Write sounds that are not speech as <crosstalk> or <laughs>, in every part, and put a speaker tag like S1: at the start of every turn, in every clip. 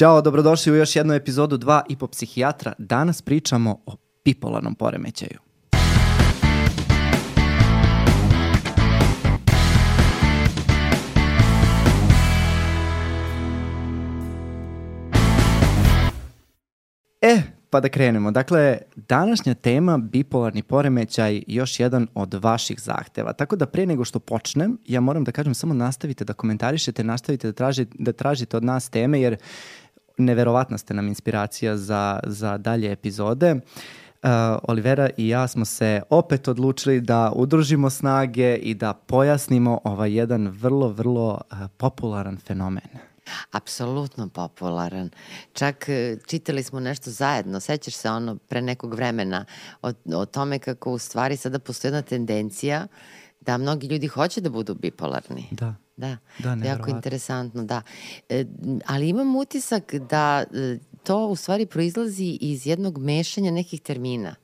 S1: Ćao, dobrodošli u još jednu epizodu 2 i po psihijatra. Danas pričamo o bipolarnom poremećaju. E, pa da krenemo. Dakle, današnja tema bipolarni poremećaj još jedan od vaših zahteva. Tako da pre nego što počnem, ja moram da kažem samo nastavite da komentarišete, nastavite da, tražite, da tražite od nas teme, jer neverovatna ste nam inspiracija za, za dalje epizode. Uh, Olivera i ja smo se opet odlučili da udružimo snage i da pojasnimo ovaj jedan vrlo, vrlo uh, popularan fenomen.
S2: Apsolutno popularan. Čak e, čitali smo nešto zajedno, sećaš se ono pre nekog vremena o, o tome kako u stvari sada postoji jedna tendencija da mnogi ljudi hoće da budu bipolarni.
S1: Da.
S2: Da,
S1: Da,
S2: jako interesantno, da. E, ali imam utisak da e, to u stvari proizlazi iz jednog mešanja nekih termina.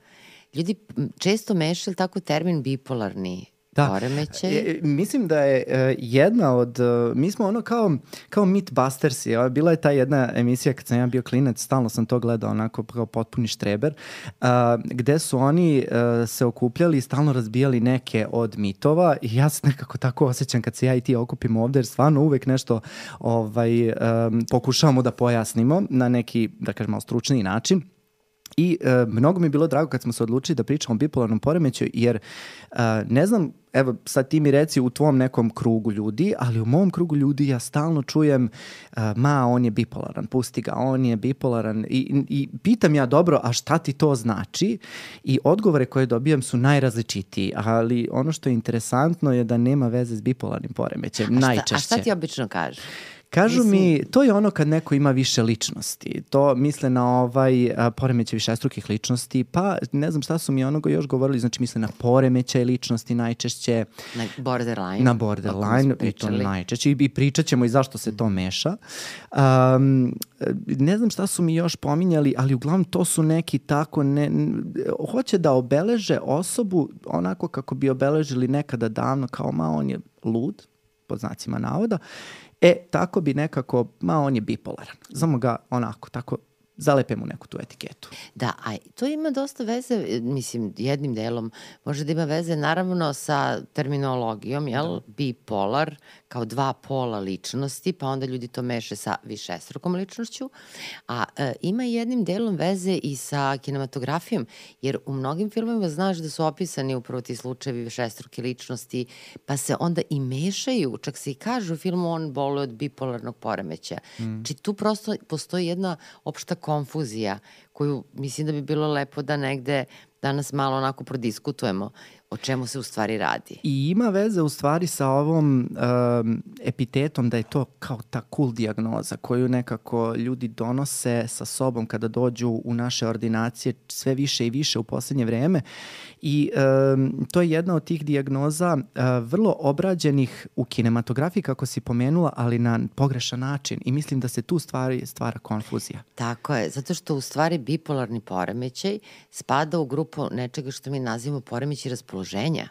S2: Ljudi često mešaju tako termin bipolarni da. poremećaj.
S1: E, mislim da je e, jedna od, e, mi smo ono kao, kao Mythbusters, je, bila je ta jedna emisija kad sam ja bio klinac, stalno sam to gledao onako kao potpuni štreber, a, gde su oni a, se okupljali i stalno razbijali neke od mitova i ja se nekako tako osjećam kad se ja i ti okupimo ovde, jer stvarno uvek nešto ovaj, um, pokušavamo da pojasnimo na neki, da kažem, malo stručniji način. I e, mnogo mi je bilo drago kad smo se odlučili da pričamo o bipolarnom poremećaju, jer e, ne znam, evo sad ti mi reci u tvom nekom krugu ljudi, ali u mom krugu ljudi ja stalno čujem e, ma on je bipolaran, pusti ga, on je bipolaran i, i pitam ja dobro, a šta ti to znači? I odgovore koje dobijam su najrazličitiji, ali ono što je interesantno je da nema veze s bipolarnim
S2: šta,
S1: najčešće.
S2: A šta ti obično kažeš?
S1: Kažu Mislim... mi, to je ono kad neko ima više ličnosti. To misle na ovaj poremećaj višestrukih ličnosti, pa ne znam šta su mi onoga još govorili, znači misle na poremećaj ličnosti najčešće.
S2: Na borderline.
S1: Na borderline, i to najčešće. I, i pričat ćemo i zašto se to meša. Um, ne znam šta su mi još pominjali, ali uglavnom to su neki tako, ne, hoće da obeleže osobu onako kako bi obeležili nekada davno, kao ma on je lud, pod znacima navoda, E, tako bi nekako, ma on je bipolaran. Znamo ga onako, tako zalepe mu neku tu etiketu.
S2: Da, a to ima dosta veze, mislim, jednim delom, može da ima veze naravno sa terminologijom, jel? Da. Bipolar, kao dva pola ličnosti, pa onda ljudi to meše sa višestrukom ličnošću, a e, ima jednim delom veze i sa kinematografijom, jer u mnogim filmovima znaš da su opisani upravo ti slučajevi višestruke ličnosti, pa se onda i mešaju, čak se i kaže u filmu on boluje od bipolarnog poremeća. Mm. Či tu prosto postoji jedna opšta konfuzija koju mislim da bi bilo lepo da negde danas malo onako prodiskutujemo o čemu se u stvari radi.
S1: I ima veze u stvari sa ovom um, epitetom da je to kao ta cool diagnoza koju nekako ljudi donose sa sobom kada dođu u naše ordinacije sve više i više u poslednje vreme i um, to je jedna od tih diagnoza uh, vrlo obrađenih u kinematografiji kako si pomenula, ali na pogrešan način i mislim da se tu stvari stvara konfuzija.
S2: Tako je, zato što u stvari bipolarni poremećaj spada u grupu nečega što mi nazivamo poremećaj raspoloženja.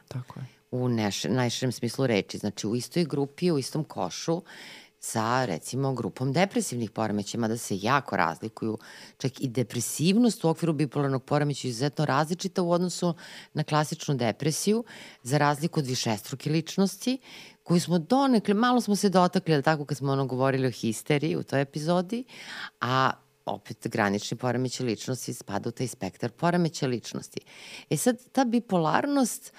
S1: Tako je.
S2: U neš, najširem smislu reči. Znači u istoj grupi, u istom košu sa recimo grupom depresivnih poremeća, mada se jako razlikuju. Čak i depresivnost u okviru bipolarnog poremeća je izuzetno različita u odnosu na klasičnu depresiju, za razliku od višestruke ličnosti, koju smo donekle, malo smo se dotakli, ali tako kad smo ono govorili o histeriji u toj epizodi, a opet granični poremeće ličnosti spada u taj spektar poremeća ličnosti. E sad, ta bipolarnost,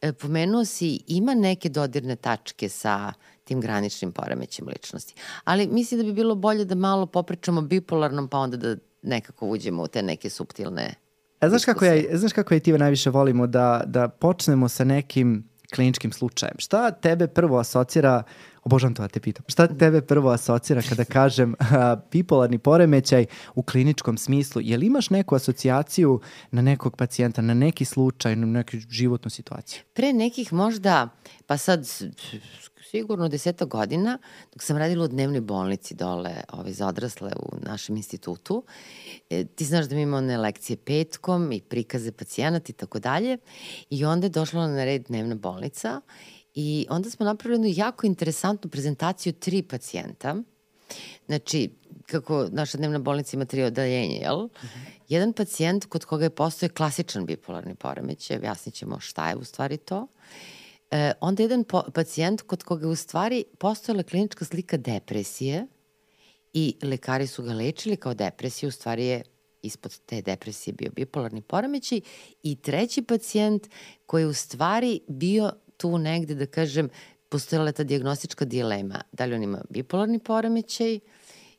S2: e, pomenuo si, ima neke dodirne tačke sa tim graničnim poremećem ličnosti. Ali mislim da bi bilo bolje da malo popričamo bipolarnom, pa onda da nekako uđemo u te neke subtilne
S1: A znaš kako ja, znaš kako ja i ti najviše volimo da, da počnemo sa nekim kliničkim slučajem. Šta tebe prvo asocira, obožavam to da te pitam, šta tebe prvo asocira kada kažem <laughs> a, bipolarni poremećaj u kliničkom smislu? Je li imaš neku asocijaciju na nekog pacijenta, na neki slučaj, na neku životnu situaciju?
S2: Pre nekih možda, pa sad sigurno deseta godina, dok sam radila u dnevnoj bolnici dole ovaj, za odrasle u našem institutu. E, ti znaš da mi imamo one lekcije petkom i prikaze pacijenata i tako dalje. I onda je došla na red dnevna bolnica i onda smo napravili jednu jako interesantnu prezentaciju tri pacijenta. Znači, kako naša dnevna bolnica ima tri odeljenja, jel? -hmm. Jedan pacijent kod koga je postoje klasičan bipolarni poremećaj, objasnit ćemo šta je u stvari to, e, onda jedan po, pacijent kod koga je u stvari postojala klinička slika depresije i lekari su ga lečili kao depresiju, u stvari je ispod te depresije bio bipolarni poremećaj i treći pacijent koji je u stvari bio tu negde, da kažem, postojala ta diagnostička dilema. Da li on ima bipolarni poremećaj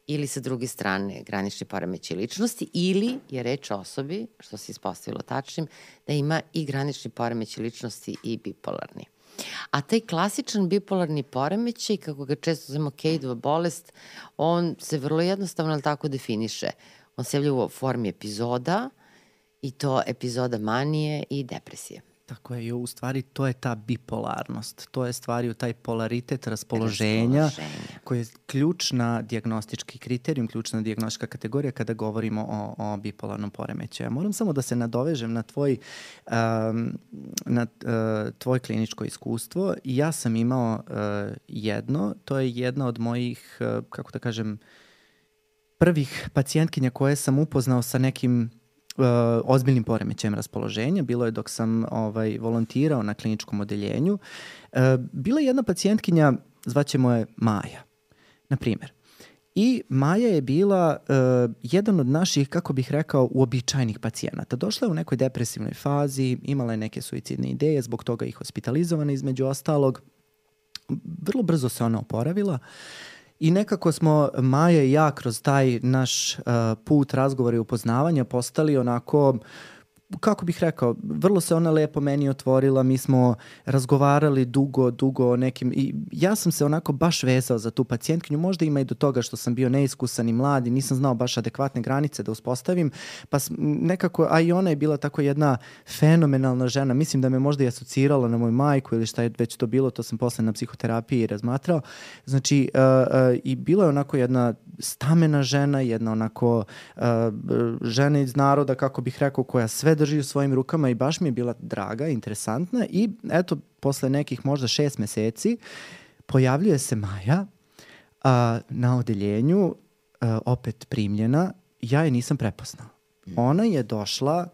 S2: ili sa druge strane granični poremećaj ličnosti ili je reč o osobi, što se ispostavilo tačnim, da ima i granični poremećaj ličnosti i bipolarni. A taj klasičan bipolarni poremećaj, kako ga često zovemo Kejdova bolest, on se vrlo jednostavno tako definiše. On se javlja u formi epizoda i to epizoda manije i depresije.
S1: Tako je, i u stvari to je ta bipolarnost, to je stvari u taj polaritet raspoloženja, raspoloženja. koji je ključna diagnostički kriterijum, ključna diagnostička kategorija kada govorimo o, o bipolarnom poremećaju. Ja moram samo da se nadovežem na tvoj, um, na uh, tvoj kliničko iskustvo. Ja sam imao uh, jedno, to je jedna od mojih, uh, kako da kažem, prvih pacijentkinja koje sam upoznao sa nekim uh, ozbiljnim poremećajem raspoloženja. Bilo je dok sam ovaj, volontirao na kliničkom odeljenju. Uh, bila je jedna pacijentkinja, zvaćemo je Maja, na primer. I Maja je bila uh, jedan od naših, kako bih rekao, uobičajnih pacijenata. Došla je u nekoj depresivnoj fazi, imala je neke suicidne ideje, zbog toga i hospitalizovana između ostalog. Vrlo brzo se ona oporavila. Uh, I nekako smo Maja i ja kroz taj naš uh, put razgovora i upoznavanja postali onako kako bih rekao, vrlo se ona lepo meni otvorila, mi smo razgovarali dugo, dugo o nekim, i ja sam se onako baš vezao za tu pacijentkinju, možda ima i do toga što sam bio neiskusan i mlad i nisam znao baš adekvatne granice da uspostavim, pa nekako, a i ona je bila tako jedna fenomenalna žena, mislim da me možda i asocirala na moju majku ili šta je već to bilo, to sam posle na psihoterapiji razmatrao, znači, uh, uh, i bila je onako jedna stamena žena, jedna onako uh, žena iz naroda, kako bih rekao, koja sve drži u svojim rukama i baš mi je bila draga, interesantna i eto, posle nekih možda šest meseci pojavljuje se Maja a, na odeljenju, a, opet primljena, ja je nisam prepoznao. Mm. Ona je došla,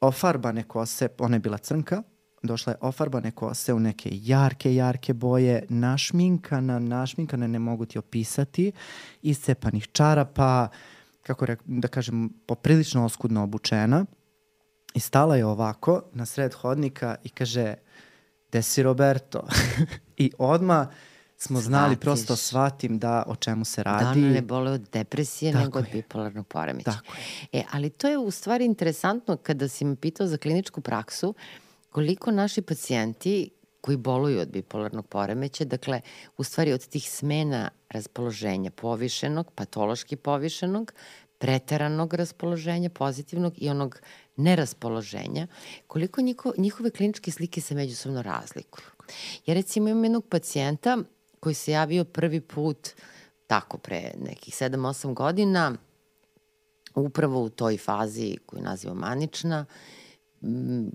S1: ofarbane kose, ona je bila crnka, došla je ofarbane kose u neke jarke, jarke boje, našminkana, našminkana, ne mogu ti opisati, iscepanih čarapa, kako da kažem, poprilično oskudno obučena. I stala je ovako na sred hodnika i kaže, gde si Roberto? <laughs> I odma smo znali, Svatiš. prosto shvatim da o čemu se radi. Da
S2: ona ne bole od depresije Tako nego je. od bipolarnog poremeća. Tako je. E, ali to je u stvari interesantno kada si me pitao za kliničku praksu, koliko naši pacijenti koji boluju od bipolarnog poremeća, dakle, u stvari od tih smena raspoloženja povišenog, patološki povišenog, preteranog raspoloženja, pozitivnog i onog neraspoloženja, koliko njiko, njihove kliničke slike se međusobno razlikuju. Ja recimo imam jednog pacijenta koji se javio prvi put tako pre nekih 7-8 godina, upravo u toj fazi koju naziva manična,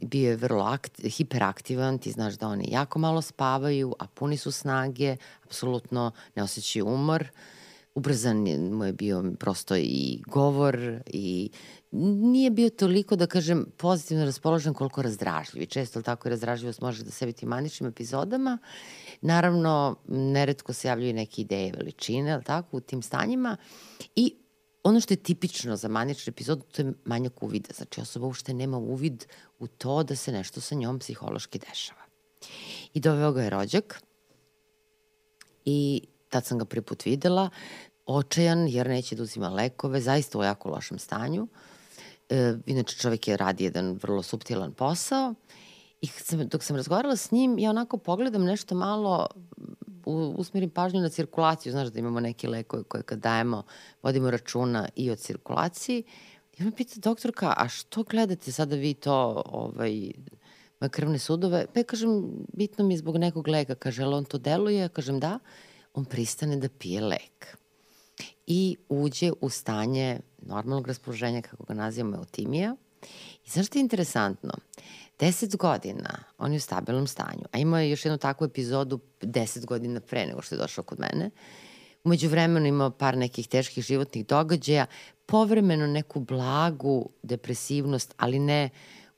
S2: bio je vrlo akt, hiperaktivan, ti znaš da oni jako malo spavaju, a puni su snage, apsolutno ne osjećaju umor, ubrzan mu je bio prosto i govor i nije bio toliko, da kažem, pozitivno raspoložen koliko razdražljiv. I često tako i razdražljivost može da se biti maničnim epizodama. Naravno, neretko se javljaju neke ideje veličine, ali tako, u tim stanjima. I ono što je tipično za maničnu epizodu, to je manjak uvida. Znači, osoba uopšte nema uvid u to da se nešto sa njom psihološki dešava. I doveo ga je rođak i tad sam ga prvi put videla, očajan jer neće da uzima lekove, zaista u jako lošem stanju. E, inače čovek je radi jedan vrlo subtilan posao i sam, dok sam razgovarala s njim, ja onako pogledam nešto malo, usmerim pažnju na cirkulaciju, znaš da imamo neke lekove koje kad dajemo, vodimo računa i o cirkulaciji. I ona pita doktorka, a što gledate sada vi to, ovaj, krvne sudove? Pa ja kažem, bitno mi je zbog nekog leka. Kaže, ali on to deluje? Ja kažem, da. On pristane da pije lek i uđe u stanje normalnog raspoloženja, kako ga nazivamo, eutimija. I znaš što je interesantno? 10 godina on je u stabilnom stanju, a imao je još jednu takvu epizodu 10 godina pre nego što je došao kod mene. umeđu vremenu imao par nekih teških životnih događaja, povremeno neku blagu depresivnost, ali ne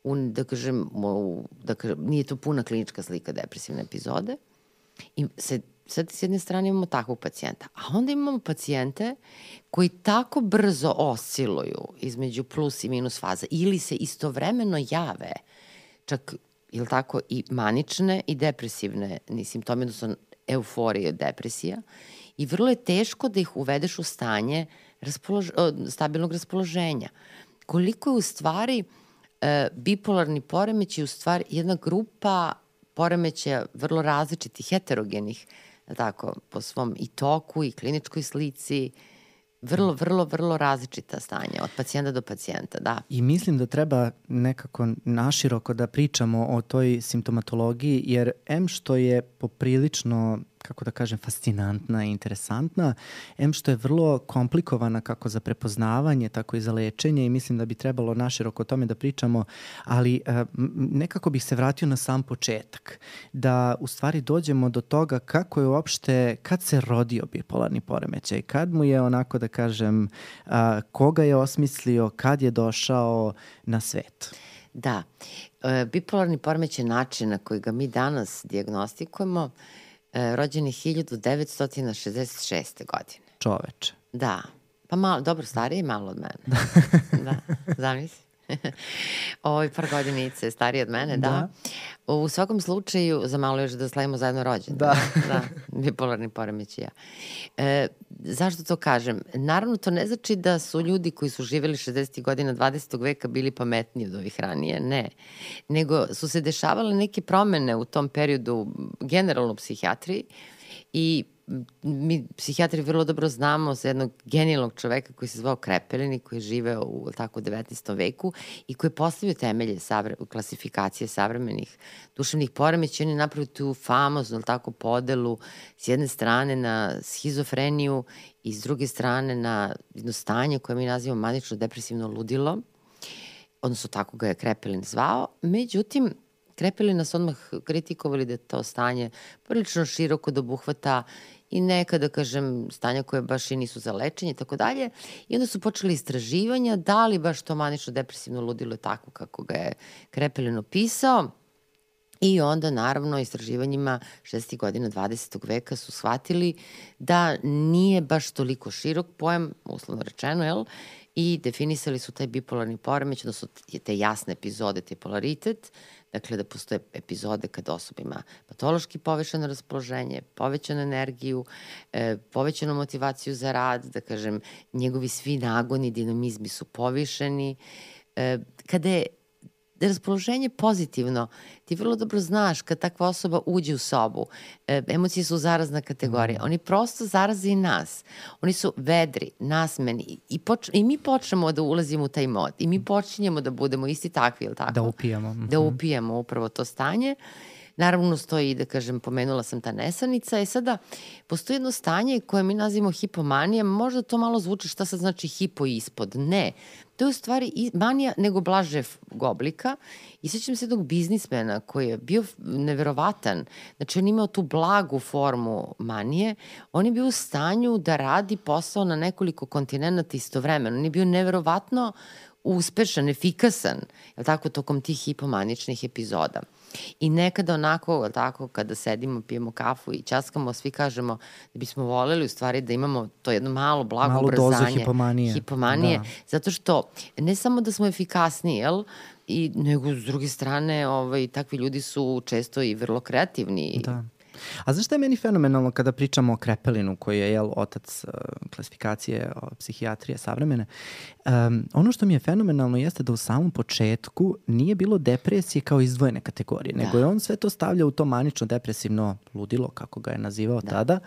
S2: u, da kažem, u, da kažem, nije to puna klinička slika depresivne epizode. I se, sad s jedne strane imamo takvog pacijenta, a onda imamo pacijente koji tako brzo osciluju između plus i minus faza ili se istovremeno jave, čak ili tako, i manične i depresivne ni simptome, odnosno euforije, depresija, i vrlo je teško da ih uvedeš u stanje raspolož, stabilnog raspoloženja. Koliko je u stvari e, bipolarni poremeć je u stvari jedna grupa poremećaja vrlo različitih, heterogenih, tako, po svom i toku i kliničkoj slici, vrlo, vrlo, vrlo različita stanja od pacijenta do pacijenta, da.
S1: I mislim da treba nekako naširoko da pričamo o toj simptomatologiji, jer M što je poprilično kako da kažem, fascinantna i interesantna, em što je vrlo komplikovana kako za prepoznavanje, tako i za lečenje i mislim da bi trebalo naširoko o tome da pričamo, ali e, nekako bih se vratio na sam početak, da u stvari dođemo do toga kako je uopšte, kad se rodio bipolarni poremećaj, kad mu je onako da kažem, a, koga je osmislio, kad je došao na svet.
S2: Da, e, bipolarni poremećaj način na koji ga mi danas diagnostikujemo rođen je 1966. godine.
S1: Čoveče.
S2: Da. Pa malo, dobro, stariji je malo od mene. <laughs> da, zamisli. <laughs> Ovo par godinice stariji od mene, da. da. U svakom slučaju, za malo još da slavimo zajedno rođen.
S1: Da. <laughs>
S2: da, bipolarni poremeć i ja. E, zašto to kažem? Naravno, to ne znači da su ljudi koji su živeli 60. godina 20. veka bili pametniji od ovih ranije, ne. Nego su se dešavale neke promene u tom periodu generalno u psihijatriji i mi psihijatri vrlo dobro znamo za jednog genijalnog čoveka koji se zvao Krepelin i koji je živeo u tako 19. veku i koji je postavio temelje savre, klasifikacije savremenih duševnih poremeća. On je napravio tu famoznu tako podelu s jedne strane na schizofreniju i s druge strane na jedno stanje koje mi nazivamo manično depresivno ludilo, odnosno tako ga je Krepelin zvao. Međutim, Krepeli nas odmah kritikovali da to stanje prilično široko dobuhvata i neka, da kažem, stanja koje baš i nisu za lečenje i tako dalje. I onda su počeli istraživanja da li baš to manično depresivno ludilo je tako kako ga je Krepelin opisao. I onda, naravno, istraživanjima 60. godina 20. veka su shvatili da nije baš toliko širok pojam, uslovno rečeno, jel? I definisali su taj bipolarni poremeć, odnosno te jasne epizode, te polaritet, Dakle, da postoje epizode kada osoba ima patološki povećano raspoloženje, povećanu energiju, e, povećanu motivaciju za rad, da kažem, njegovi svi nagoni, dinamizmi su povišeni. E, kada je raspoloženje pozitivno, ti vrlo dobro znaš kad takva osoba uđe u sobu, e, emocije su zarazna kategorija, mm. oni prosto zaraze i nas. Oni su vedri, nasmeni i, poč, i mi počnemo da ulazimo u taj mod i mi počinjemo da budemo isti takvi, ili tako?
S1: Da upijamo.
S2: Da mhm. upijamo upravo to stanje. Naravno, stoji, da kažem, pomenula sam ta nesanica. I sada postoji jedno stanje koje mi nazivamo hipomanija, možda to malo zvuči šta sad znači hipo ispod. Ne, to je u stvari manija nego blažev oblika. I sećam se jednog biznismena koji je bio neverovatan, znači on imao tu blagu formu manije, on je bio u stanju da radi posao na nekoliko kontinenta istovremeno, on je bio neverovatno uspešan, efikasan, je tako, tokom tih hipomaničnih epizoda. I nekada onako, tako, kada sedimo, pijemo kafu i časkamo, svi kažemo da bismo voleli u stvari da imamo to jedno malo blago
S1: Malu
S2: ubrzanje.
S1: dozu hipomanije.
S2: Hipomanije, da. zato što ne samo da smo efikasni, jel, I, nego s druge strane, ovaj, takvi ljudi su često i vrlo kreativni.
S1: Da. A znaš šta je meni fenomenalno kada pričamo o Krepelinu, koji je jel, otac uh, klasifikacije o, psihijatrije savremene? Um, ono što mi je fenomenalno jeste da u samom početku nije bilo depresije kao izdvojene kategorije, da. nego je on sve to stavljao u to manično depresivno ludilo, kako ga je nazivao da. tada.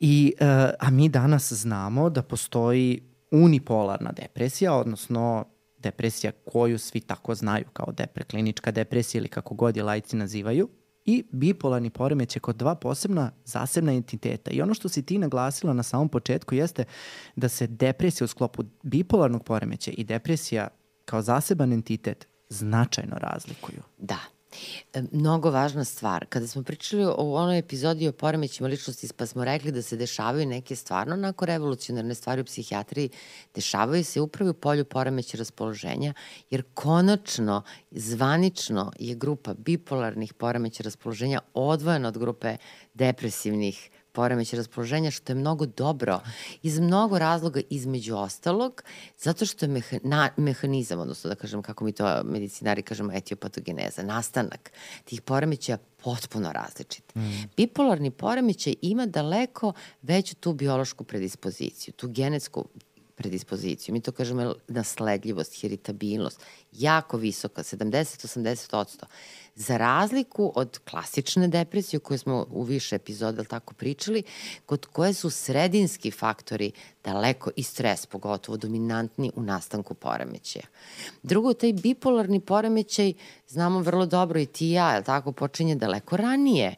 S1: I, uh, a mi danas znamo da postoji unipolarna depresija, odnosno depresija koju svi tako znaju kao depre, klinička depresija ili kako god je lajci nazivaju, i bipolarni poremeć je kod dva posebna zasebna entiteta. I ono što si ti naglasila na samom početku jeste da se depresija u sklopu bipolarnog poremeća i depresija kao zaseban entitet značajno razlikuju.
S2: Da. E, mnogo važna stvar. Kada smo pričali o onoj epizodi o poremećima ličnosti, pa smo rekli da se dešavaju neke stvarno onako revolucionarne stvari u psihijatriji, dešavaju se upravo u polju poremeća raspoloženja, jer konačno, zvanično je grupa bipolarnih poremeća raspoloženja odvojena od grupe depresivnih poremeće raspoloženja, što je mnogo dobro iz mnogo razloga između ostalog, zato što je meha, na, mehanizam, odnosno da kažem kako mi to medicinari kažemo etiopatogeneza, nastanak tih poremeća potpuno različit. Mm. Bipolarni poremećaj ima daleko veću tu biološku predispoziciju, tu genetsku predispoziciju. Mi to kažemo nasledljivost, heritabilnost, jako visoka, 70-80%. Za razliku od klasične depresije o kojoj smo u više epizoda tako pričali, kod koje su sredinski faktori daleko i stres pogotovo dominantni u nastanku poremećaja. Drugo, taj bipolarni poremećaj, znamo vrlo dobro i ti i ja, tako, počinje daleko ranije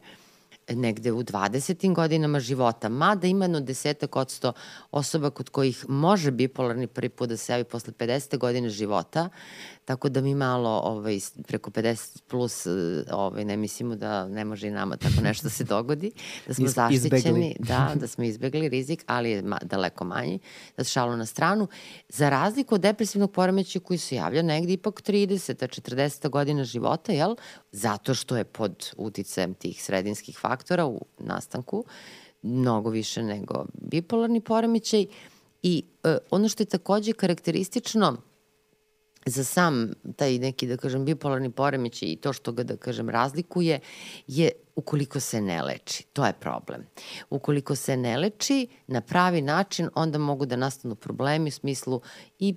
S2: negde u 20. godinama života, mada ima jedno desetak odsto osoba kod kojih može bipolarni prvi put da se javi posle 50. godine života, tako da mi malo ovaj, preko 50 plus ovaj, ne mislimo da ne može i nama tako nešto da se dogodi, da smo Iz, zaštićeni, izbegli. da, da smo izbegli rizik, ali je ma, daleko manji, da se šalu na stranu. Za razliku od depresivnog poremeća koji se javlja negde ipak 30. 40. godina života, jel? zato što je pod uticajem tih sredinskih faktora u nastanku, mnogo više nego bipolarni poremećaj. I e, ono što je takođe karakteristično za sam taj neki, da kažem, bipolarni poremećaj i to što ga, da kažem, razlikuje je ukoliko se ne leči. To je problem. Ukoliko se ne leči na pravi način, onda mogu da nastanu problemi u smislu i,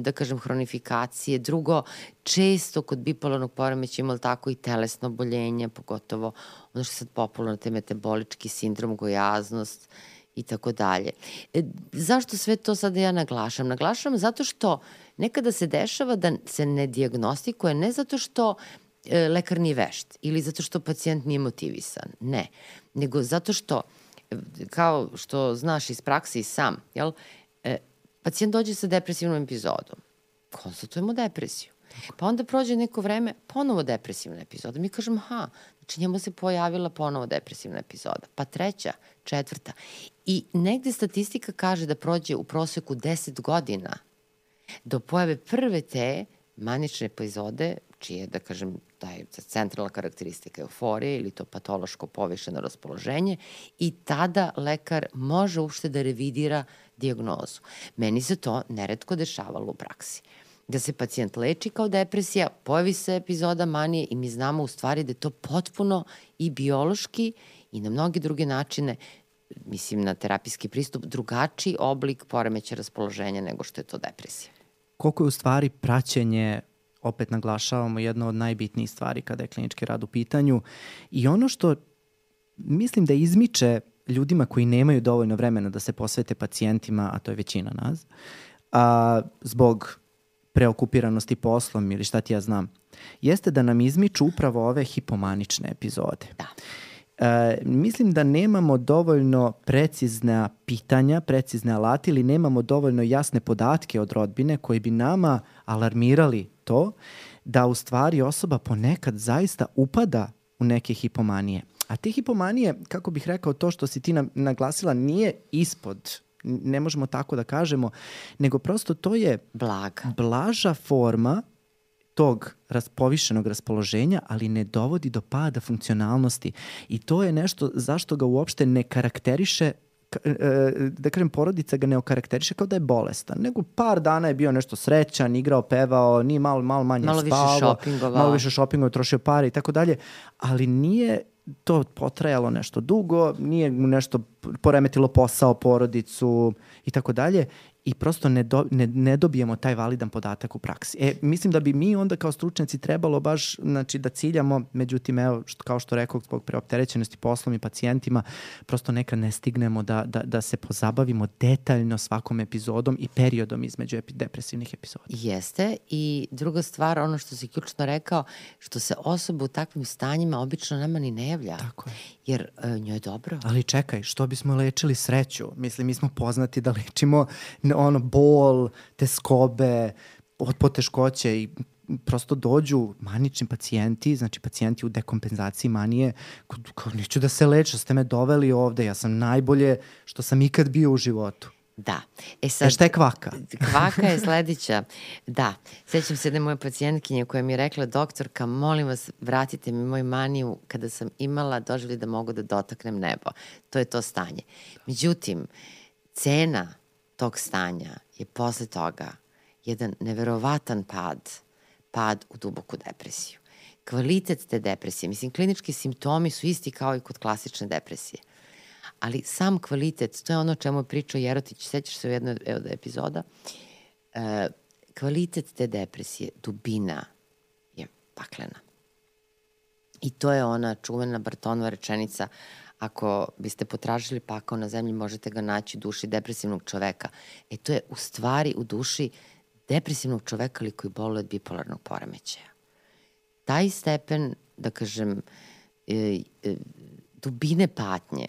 S2: da kažem, hronifikacije. Drugo, često kod bipolarnog poremeća imali tako i telesno oboljenje, pogotovo ono što je sad popularno, te metabolički sindrom, gojaznost i tako dalje. E, zašto sve to sada ja naglašam? Naglašam zato što nekada se dešava da se ne diagnostikuje ne zato što e, lekar nije vešt ili zato što pacijent nije motivisan, ne, nego zato što, kao što znaš iz praksi i sam, jel, e, pacijent dođe sa depresivnom epizodom, konstatujemo depresiju. Pa onda prođe neko vreme, ponovo depresivna epizoda. Mi kažemo, ha, znači njemu se pojavila ponovo depresivna epizoda. Pa treća, četvrta. I negde statistika kaže da prođe u proseku 10 godina do pojave prve te manične epizode, čije, da kažem, taj centralna karakteristika euforije ili to patološko povišeno raspoloženje i tada lekar može uopšte da revidira diagnozu. Meni se to neretko dešavalo u praksi. Da se pacijent leči kao depresija, pojavi se epizoda manije i mi znamo u stvari da je to potpuno i biološki i na mnogi druge načine mislim na terapijski pristup, drugačiji oblik poremeća raspoloženja nego što je to depresija.
S1: Koliko je u stvari praćenje opet naglašavamo jedno od najbitnijih stvari kada je klinički rad u pitanju i ono što mislim da izmiče ljudima koji nemaju dovoljno vremena da se posvete pacijentima, a to je većina nas, a, zbog preokupiranosti poslom ili šta ti ja znam, jeste da nam izmiču upravo ove hipomanične epizode.
S2: Da.
S1: E, mislim da nemamo dovoljno precizna pitanja, precizne alati ili nemamo dovoljno jasne podatke od rodbine koji bi nama alarmirali to da u stvari osoba ponekad zaista upada u neke hipomanije. A te hipomanije, kako bih rekao, to što si ti naglasila nije ispod ne možemo tako da kažemo, nego prosto to je
S2: blaga,
S1: blaža forma tog povišenog raspoloženja, ali ne dovodi do pada funkcionalnosti. I to je nešto zašto ga uopšte ne karakteriše e, da kažem, porodica ga ne okarakteriše kao da je bolestan, nego par dana je bio nešto srećan, igrao, pevao, nije malo, malo manje malo spavo, više šopingovao. malo više šopingovao, trošio pare i tako dalje, ali nije to potrajalo nešto dugo, nije mu nešto poremetilo posao, porodicu i tako dalje i prosto ne, do, ne, ne dobijemo taj validan podatak u praksi. E, mislim da bi mi onda kao stručnjaci trebalo baš znači, da ciljamo, međutim, evo, što, kao što rekao, zbog preopterećenosti poslom i pacijentima, prosto nekad ne stignemo da, da, da se pozabavimo detaljno svakom epizodom i periodom između epi, depresivnih epizoda.
S2: Jeste i druga stvar, ono što si ključno rekao, što se osoba u takvim stanjima obično nama ni ne javlja.
S1: Tako je.
S2: Jer uh, njoj je dobro.
S1: Ali čekaj, što bismo lečili sreću? Mislim, mi smo poznati da lečimo ono, bol, te skobe, poteškoće i prosto dođu manični pacijenti, znači pacijenti u dekompenzaciji manije, kao, kao neću da se leču, ste me doveli ovde, ja sam najbolje što sam ikad bio u životu.
S2: Da. E sad,
S1: E šta je kvaka?
S2: Kvaka je <laughs> sledeća. Da, sećam se da moje pacijentkinje koja mi je rekla, doktorka, molim vas, vratite mi moj maniju kada sam imala doživlje da mogu da dotaknem nebo. To je to stanje. Međutim, cena tog stanja je posle toga jedan neverovatan pad, pad u duboku depresiju. Kvalitet te depresije, mislim, klinički simptomi su isti kao i kod klasične depresije ali sam kvalitet, to je ono čemu je pričao Jerotić, sećaš se u jednoj od epizoda, e, kvalitet te depresije, dubina je paklena. I to je ona čuvena Bartonova rečenica, ako biste potražili pakao na zemlji, možete ga naći u duši depresivnog čoveka. E to je u stvari u duši depresivnog čoveka ali koji boluje od bipolarnog poremećaja. Taj stepen, da kažem, e, e, dubine patnje,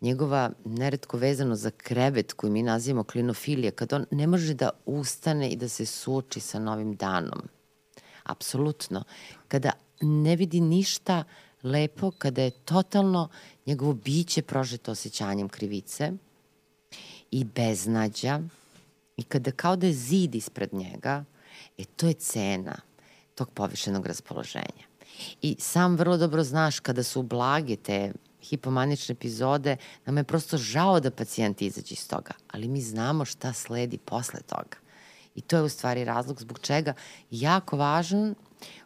S2: njegova neretko vezano za krevet koji mi nazivamo klinofilija, kad on ne može da ustane i da se suoči sa novim danom. Apsolutno. Kada ne vidi ništa lepo, kada je totalno njegovo biće prožeto osjećanjem krivice i beznađa i kada kao da je zid ispred njega, e to je cena tog povišenog raspoloženja. I sam vrlo dobro znaš kada su blage te hipomanične epizode, nam je prosto žao da pacijent izađe iz toga, ali mi znamo šta sledi posle toga. I to je u stvari razlog zbog čega jako važan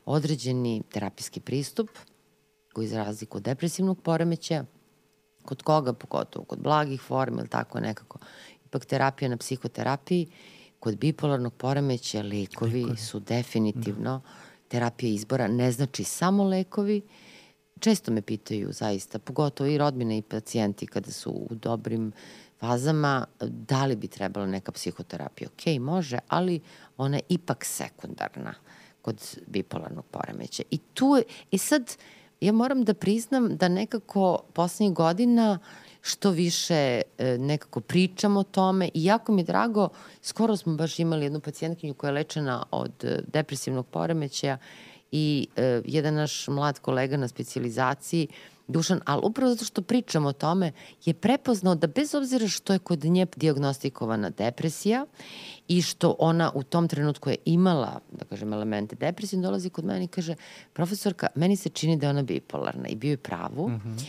S2: određeni terapijski pristup koji za razliku od depresivnog poremeća, kod koga, pogotovo kod blagih forma ili tako nekako, ipak terapija na psihoterapiji, kod bipolarnog poremeća lekovi, lekovi. su definitivno da. terapija izbora, ne znači samo lekovi, često me pitaju zaista, pogotovo i rodbine i pacijenti kada su u dobrim fazama, da li bi trebala neka psihoterapija. Ok, može, ali ona je ipak sekundarna kod bipolarnog poremeća. I tu je, i sad, ja moram da priznam da nekako poslednjih godina što više e, nekako pričamo o tome i jako mi je drago, skoro smo baš imali jednu pacijentkinju koja je lečena od e, depresivnog poremećaja i e, jedan naš mlad kolega na specializaciji, Dušan, ali upravo zato što pričamo o tome, je prepoznao da bez obzira što je kod nje diagnostikovana depresija i što ona u tom trenutku je imala, da kažem, elemente depresije, dolazi kod mene i kaže, profesorka, meni se čini da je ona bipolarna i bio je pravu, mm -hmm.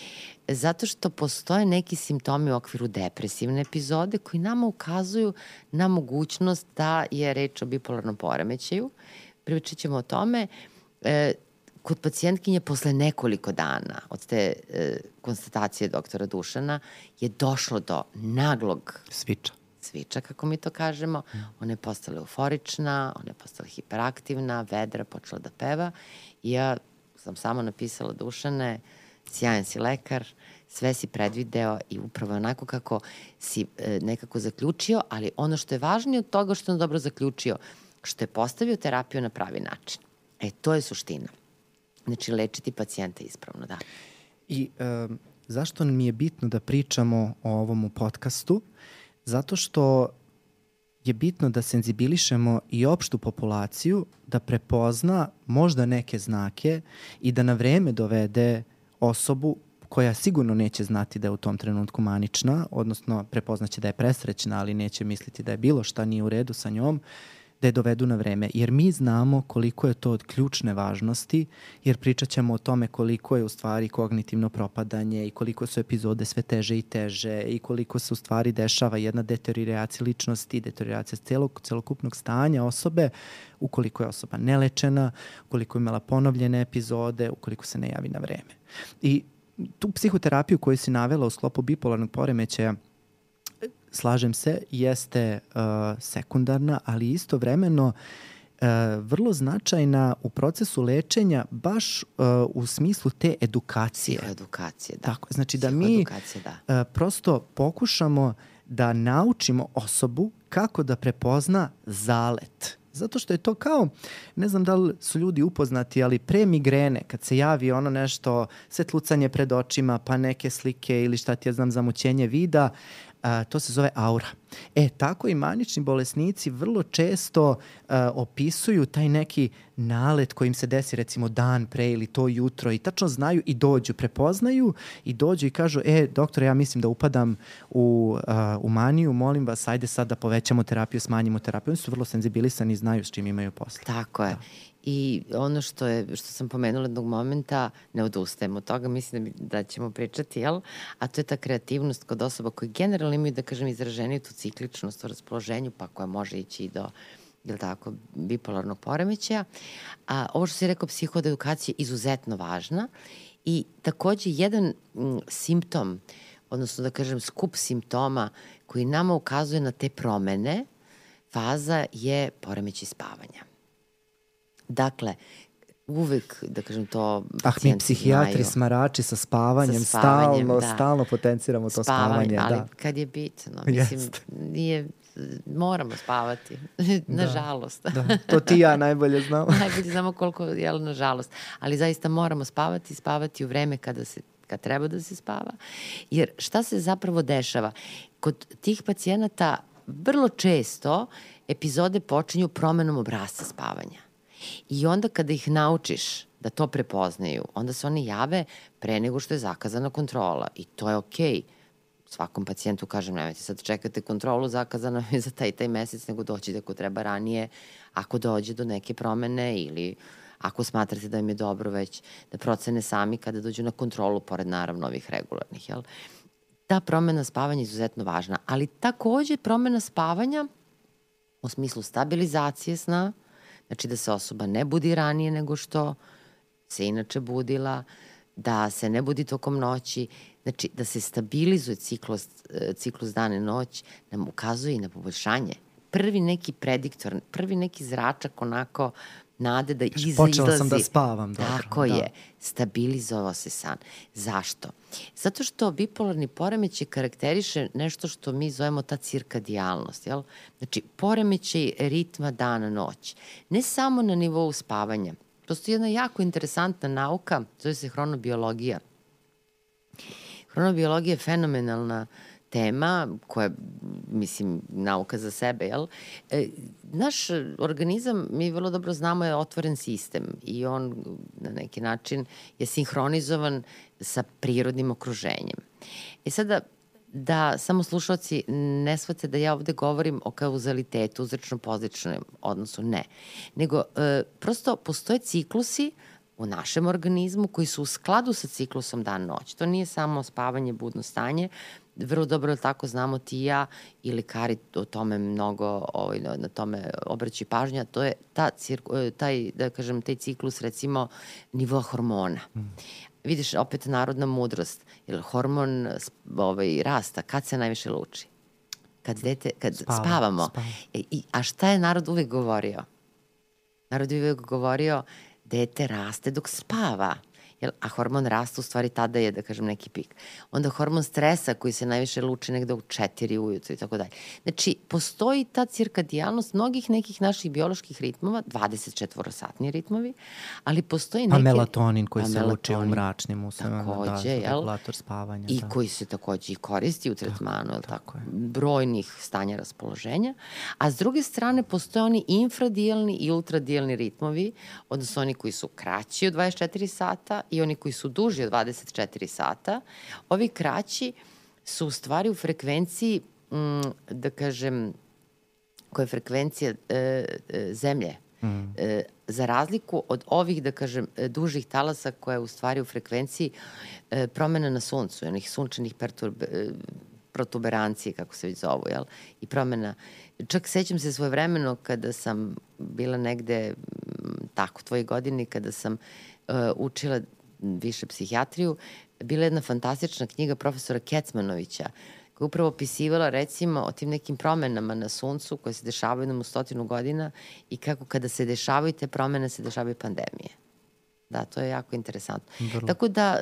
S2: zato što postoje neki simptomi u okviru depresivne epizode koji nama ukazuju na mogućnost da je reč o bipolarnom poremećaju. Pričat ćemo o tome e, kod pacijentkinje posle nekoliko dana od te e, konstatacije doktora Dušana je došlo do naglog
S1: sviča
S2: sviča, kako mi to kažemo. Ona je postala euforična, ona je postala hiperaktivna, vedra, počela da peva. I ja sam samo napisala Dušane, sjajan si lekar, sve si predvideo i upravo onako kako si e, nekako zaključio, ali ono što je važnije od toga što je on dobro zaključio, što je postavio terapiju na pravi način. E, to je suština. Znači, lečiti pacijenta ispravno, da.
S1: I um, zašto mi je bitno da pričamo o ovom u podcastu? Zato što je bitno da senzibilišemo i opštu populaciju da prepozna možda neke znake i da na vreme dovede osobu koja sigurno neće znati da je u tom trenutku manična, odnosno prepoznaće da je presrećna, ali neće misliti da je bilo šta nije u redu sa njom, da je dovedu na vreme, jer mi znamo koliko je to od ključne važnosti, jer pričat ćemo o tome koliko je u stvari kognitivno propadanje i koliko su epizode sve teže i teže i koliko se u stvari dešava jedna deterioracija ličnosti, deterioracija celog, celokupnog stanja osobe, ukoliko je osoba nelečena, ukoliko je imala ponovljene epizode, ukoliko se ne javi na vreme. I tu psihoterapiju koju si navela u sklopu bipolarnog poremećaja, slažem se, jeste uh, sekundarna, ali istovremeno uh, vrlo značajna u procesu lečenja baš uh, u smislu te edukacije.
S2: Edukacije, da.
S1: Tako, znači da mi da. Uh, prosto pokušamo da naučimo osobu kako da prepozna zalet. Zato što je to kao, ne znam da li su ljudi upoznati, ali pre migrene, kad se javi ono nešto, svetlucanje pred očima, pa neke slike ili šta ti ja znam, zamućenje vida, a, to se zove aura. E, tako i manični bolesnici vrlo često uh, opisuju taj neki nalet koji im se desi recimo dan pre ili to jutro i tačno znaju i dođu, prepoznaju i dođu i kažu, e, doktore, ja mislim da upadam u, uh, u maniju, molim vas, ajde sad da povećamo terapiju, smanjimo terapiju. Oni su vrlo senzibilisani i znaju s čim imaju posle.
S2: Tako je. Da. I ono što je što sam pomenula jednog momenta, ne odustajem od toga, mislim da, da ćemo pričati, jel? A to je ta kreativnost kod osoba koji generalno imaju, da kažem, izraženiju tu cikličnost u raspoloženju, pa koja može ići i do jel tako, bipolarnog poremećaja. A ovo što si rekao, psihoedukacija je izuzetno važna i takođe jedan m, simptom, odnosno da kažem skup simptoma koji nama ukazuje na te promene, faza je poremećaj spavanja. Dakle, uvek, da kažem to,
S1: Ah, mi psihijatri, znaju. smarači sa spavanjem, sa spavanjem stalno, da. stalno potenciramo to spavanje. spavanje
S2: ali
S1: da.
S2: kad je bitno, mislim, Jest. nije, moramo spavati, nažalost.
S1: Da, da, to ti ja najbolje znamo. <laughs>
S2: najbolje znamo koliko, jel, nažalost. Ali zaista moramo spavati, spavati u vreme kada se kad treba da se spava. Jer šta se zapravo dešava? Kod tih pacijenata vrlo često epizode počinju promenom obrazca spavanja. I onda kada ih naučiš da to prepoznaju, onda se oni jave pre nego što je zakazana kontrola. I to je okej. Okay. Svakom pacijentu kažem, nemojte sad čekate kontrolu, zakazana <laughs> je za taj taj mesec, nego doći ako treba ranije, ako dođe do neke promene ili ako smatrate da im je dobro već da procene sami kada dođu na kontrolu, pored naravno ovih regularnih. Jel? Ta promena spavanja je izuzetno važna, ali takođe promena spavanja u smislu stabilizacije sna, Znači da se osoba ne budi ranije nego što se inače budila, da se ne budi tokom noći, znači da se stabilizuje ciklus, e, ciklus dane noć, nam ukazuje i na poboljšanje. Prvi neki prediktor, prvi neki zračak onako nade da iza
S1: Počela izlazi. sam da spavam. Dobro.
S2: Tako da. je. Stabilizovao se san. Zašto? Zato što bipolarni poremećaj karakteriše nešto što mi zovemo ta cirkadijalnost. Jel? Znači, poremećaj ritma dana-noć. Ne samo na nivou spavanja. Postoji jedna jako interesantna nauka, zove se hronobiologija. Hronobiologija je fenomenalna uh, tema koja je, mislim, nauka za sebe, jel? E, naš organizam, mi vrlo dobro znamo, je otvoren sistem i on na neki način je sinhronizovan sa prirodnim okruženjem. E sada, da samo slušalci ne shvate da ja ovde govorim o kauzalitetu, uzrečno-pozičnom odnosu, ne. Nego, e, prosto postoje ciklusi u našem organizmu koji su u skladu sa ciklusom dan-noć. To nije samo spavanje, budno stanje, vrlo dobro tako znamo ti i ja i lekari o tome mnogo ovaj, na, tome obraćaju pažnja, to je ta, e, taj, da kažem, taj ciklus recimo nivoa hormona. Mm. Vidiš, opet narodna mudrost, jer hormon ovaj, rasta, kad se najviše luči? Kad, dete, kad Spava, spavamo. Spava. E, i, a šta je narod uvek govorio? Narod je uvek govorio dete raste dok spava. Jel, a hormon rasta u stvari tada je, da kažem, neki pik. Onda hormon stresa koji se najviše luči negde u četiri ujutru i tako dalje. Znači, postoji ta cirkadijalnost mnogih nekih naših bioloških ritmova, 24-satni ritmovi, ali postoji
S1: pa
S2: neke...
S1: Pa melatonin koji se luči u mračnim uslovima,
S2: takođe,
S1: da,
S2: jel?
S1: regulator spavanja.
S2: I
S1: da.
S2: koji se takođe i koristi u tretmanu, tako, tako, tako brojnih stanja raspoloženja. A s druge strane, postoje oni infradijelni i ultradijelni ritmovi, odnosno oni koji su kraći od 24 sata i oni koji su duži od 24 sata, ovi kraći su u stvari u frekvenciji, mm, da kažem, koja je frekvencija e, e, zemlje. Mm. E, za razliku od ovih, da kažem, e, dužih talasa koja je u stvari u frekvenciji e, promena na suncu, onih sunčanih perturbe, e, protuberancije, kako se već zovu, jel? I promena. Čak sećam se svoje vremeno kada sam bila negde, tako, tvoje godine, kada sam uh, učila više psihijatriju, bila jedna fantastična knjiga profesora Kecmanovića, koja je upravo opisivala recimo o tim nekim promenama na suncu koje se dešavaju nam u stotinu godina i kako kada se dešavaju te promene se dešavaju pandemije. Da, to je jako interesantno. Vrlo. Tako da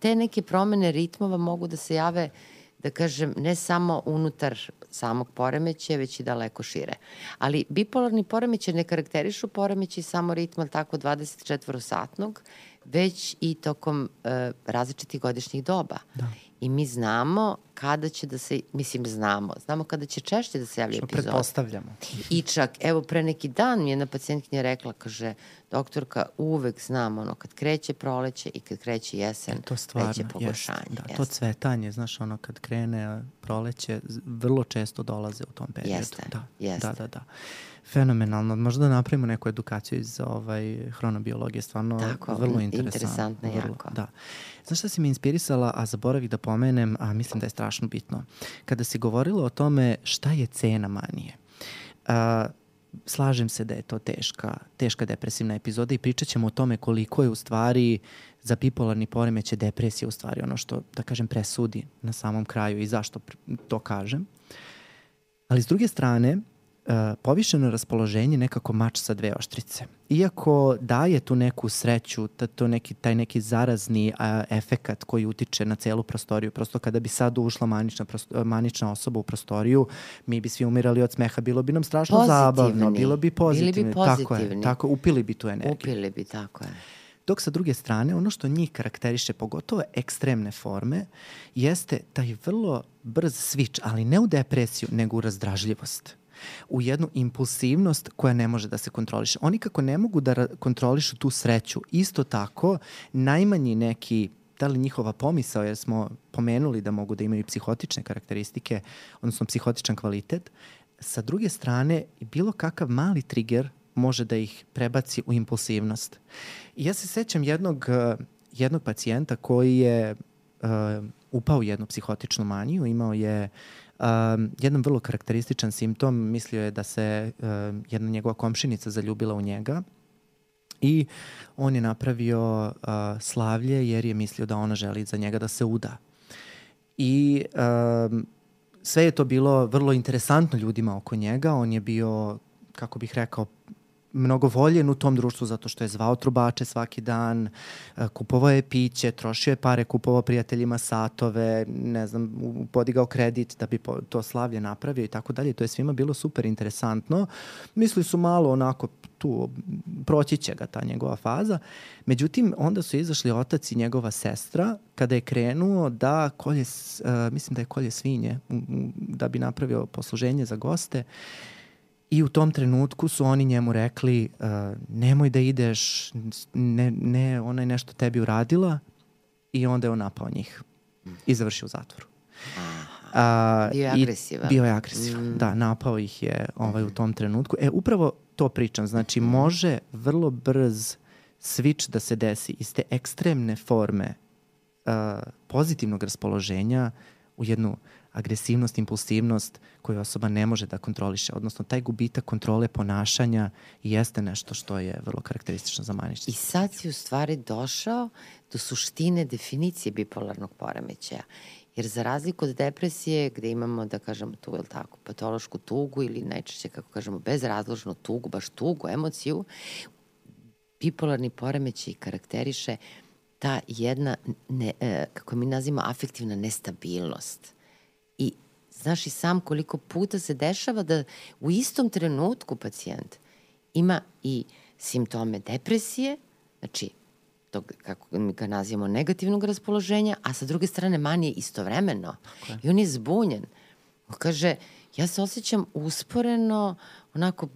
S2: te neke promene ritmova mogu da se jave da kažem, ne samo unutar samog poremeća, već i daleko šire. Ali bipolarni poremeće ne karakterišu poremeće samo ritma tako 24-satnog, već i tokom uh, različitih godišnjih doba. Da. I mi znamo kada će da se, mislim znamo, znamo kada će češće da se javlja
S1: Što
S2: epizod.
S1: pretpostavljamo.
S2: I čak, evo pre neki dan mi jedna pacijentkinja rekla, kaže, doktorka, uvek znam ono, kad kreće proleće i kad kreće jesen,
S1: E, to stvarno,
S2: kreće
S1: jest,
S2: pogoršanje.
S1: da, to cvetanje, znaš, ono kad krene proleće, vrlo često dolaze u tom periodu.
S2: Jeste,
S1: da,
S2: jeste.
S1: Da, da, da. Fenomenalno. Možda da napravimo neku edukaciju iz ovaj, hronobiologije, stvarno
S2: Tako,
S1: vrlo interesantno.
S2: interesantno
S1: vrlo,
S2: jako.
S1: Da. Znaš šta si mi inspirisala, a zaboravih da pomenem, a mislim da je strašno bitno. Kada si govorila o tome šta je cena manije, a, slažem se da je to teška, teška depresivna epizoda i pričat ćemo o tome koliko je u stvari za bipolarni poremeće depresija u stvari ono što, da kažem, presudi na samom kraju i zašto to kažem. Ali s druge strane, povišeno raspoloženje nekako mač sa dve oštrice. Iako daje tu neku sreću, ta, to neki, taj neki zarazni a, efekat koji utiče na celu prostoriju, prosto kada bi sad ušla manična, prosto, manična osoba u prostoriju, mi bi svi umirali od smeha, bilo bi nam strašno
S2: Pozitivni.
S1: zabavno, bilo bi pozitivno.
S2: Bili bi
S1: Tako je,
S2: pozitivni.
S1: tako, upili bi tu energiju.
S2: Upili bi, tako je.
S1: Dok sa druge strane, ono što njih karakteriše, pogotovo ekstremne forme, jeste taj vrlo brz switch, ali ne u depresiju, nego u razdražljivost u jednu impulsivnost koja ne može da se kontroliše. Oni kako ne mogu da kontrolišu tu sreću, isto tako najmanji neki da li njihova pomisao, jer smo pomenuli da mogu da imaju psihotične karakteristike, odnosno psihotičan kvalitet, sa druge strane, bilo kakav mali trigger može da ih prebaci u impulsivnost. I ja se sećam jednog, eh, jednog pacijenta koji je uh, upao u jednu psihotičnu maniju, imao je um, jedan vrlo karakterističan simptom, mislio je da se uh, jedna njegova komšinica zaljubila u njega i on je napravio uh, slavlje jer je mislio da ona želi za njega da se uda. I um, sve je to bilo vrlo interesantno ljudima oko njega. On je bio, kako bih rekao, mnogo voljen u tom društvu zato što je zvao trubače svaki dan, e, kupovao je piće, trošio je pare, kupovao prijateljima satove, ne znam, podigao kredit da bi to slavlje napravio i tako dalje. To je svima bilo super interesantno. Mislili su malo onako tu, proći će ga ta njegova faza. Međutim, onda su izašli otac i njegova sestra kada je krenuo da kolje, e, mislim da je kolje svinje, da bi napravio posluženje za goste. I u tom trenutku su oni njemu rekli uh, nemoj da ideš, ne, ne, ona je nešto tebi uradila i onda je on napao njih i završio u zatvoru. A,
S2: Bio je agresivan.
S1: Bio je agresivan, mm. da, napao ih je ovaj, u tom trenutku. E, upravo to pričam, znači može vrlo brz switch da se desi iz te ekstremne forme uh, pozitivnog raspoloženja u jednu agresivnost, impulsivnost koju osoba ne može da kontroliše. Odnosno, taj gubitak kontrole ponašanja jeste nešto što je vrlo karakteristično za manični.
S2: I sad si u stvari došao do suštine definicije bipolarnog poremećaja. Jer za razliku od depresije, gde imamo, da kažemo, tu, je tako, patološku tugu ili najčešće, kako kažemo, bezrazložnu tugu, baš tugu, emociju, bipolarni poremećaj karakteriše ta jedna, ne, e, kako mi nazivamo, afektivna nestabilnost. I znaš i sam koliko puta se dešava da u istom trenutku pacijent ima i simptome depresije, znači tog, kako mi ga nazivamo, negativnog raspoloženja, a sa druge strane manije istovremeno. I on je zbunjen. On kaže, ja se osjećam usporeno, onako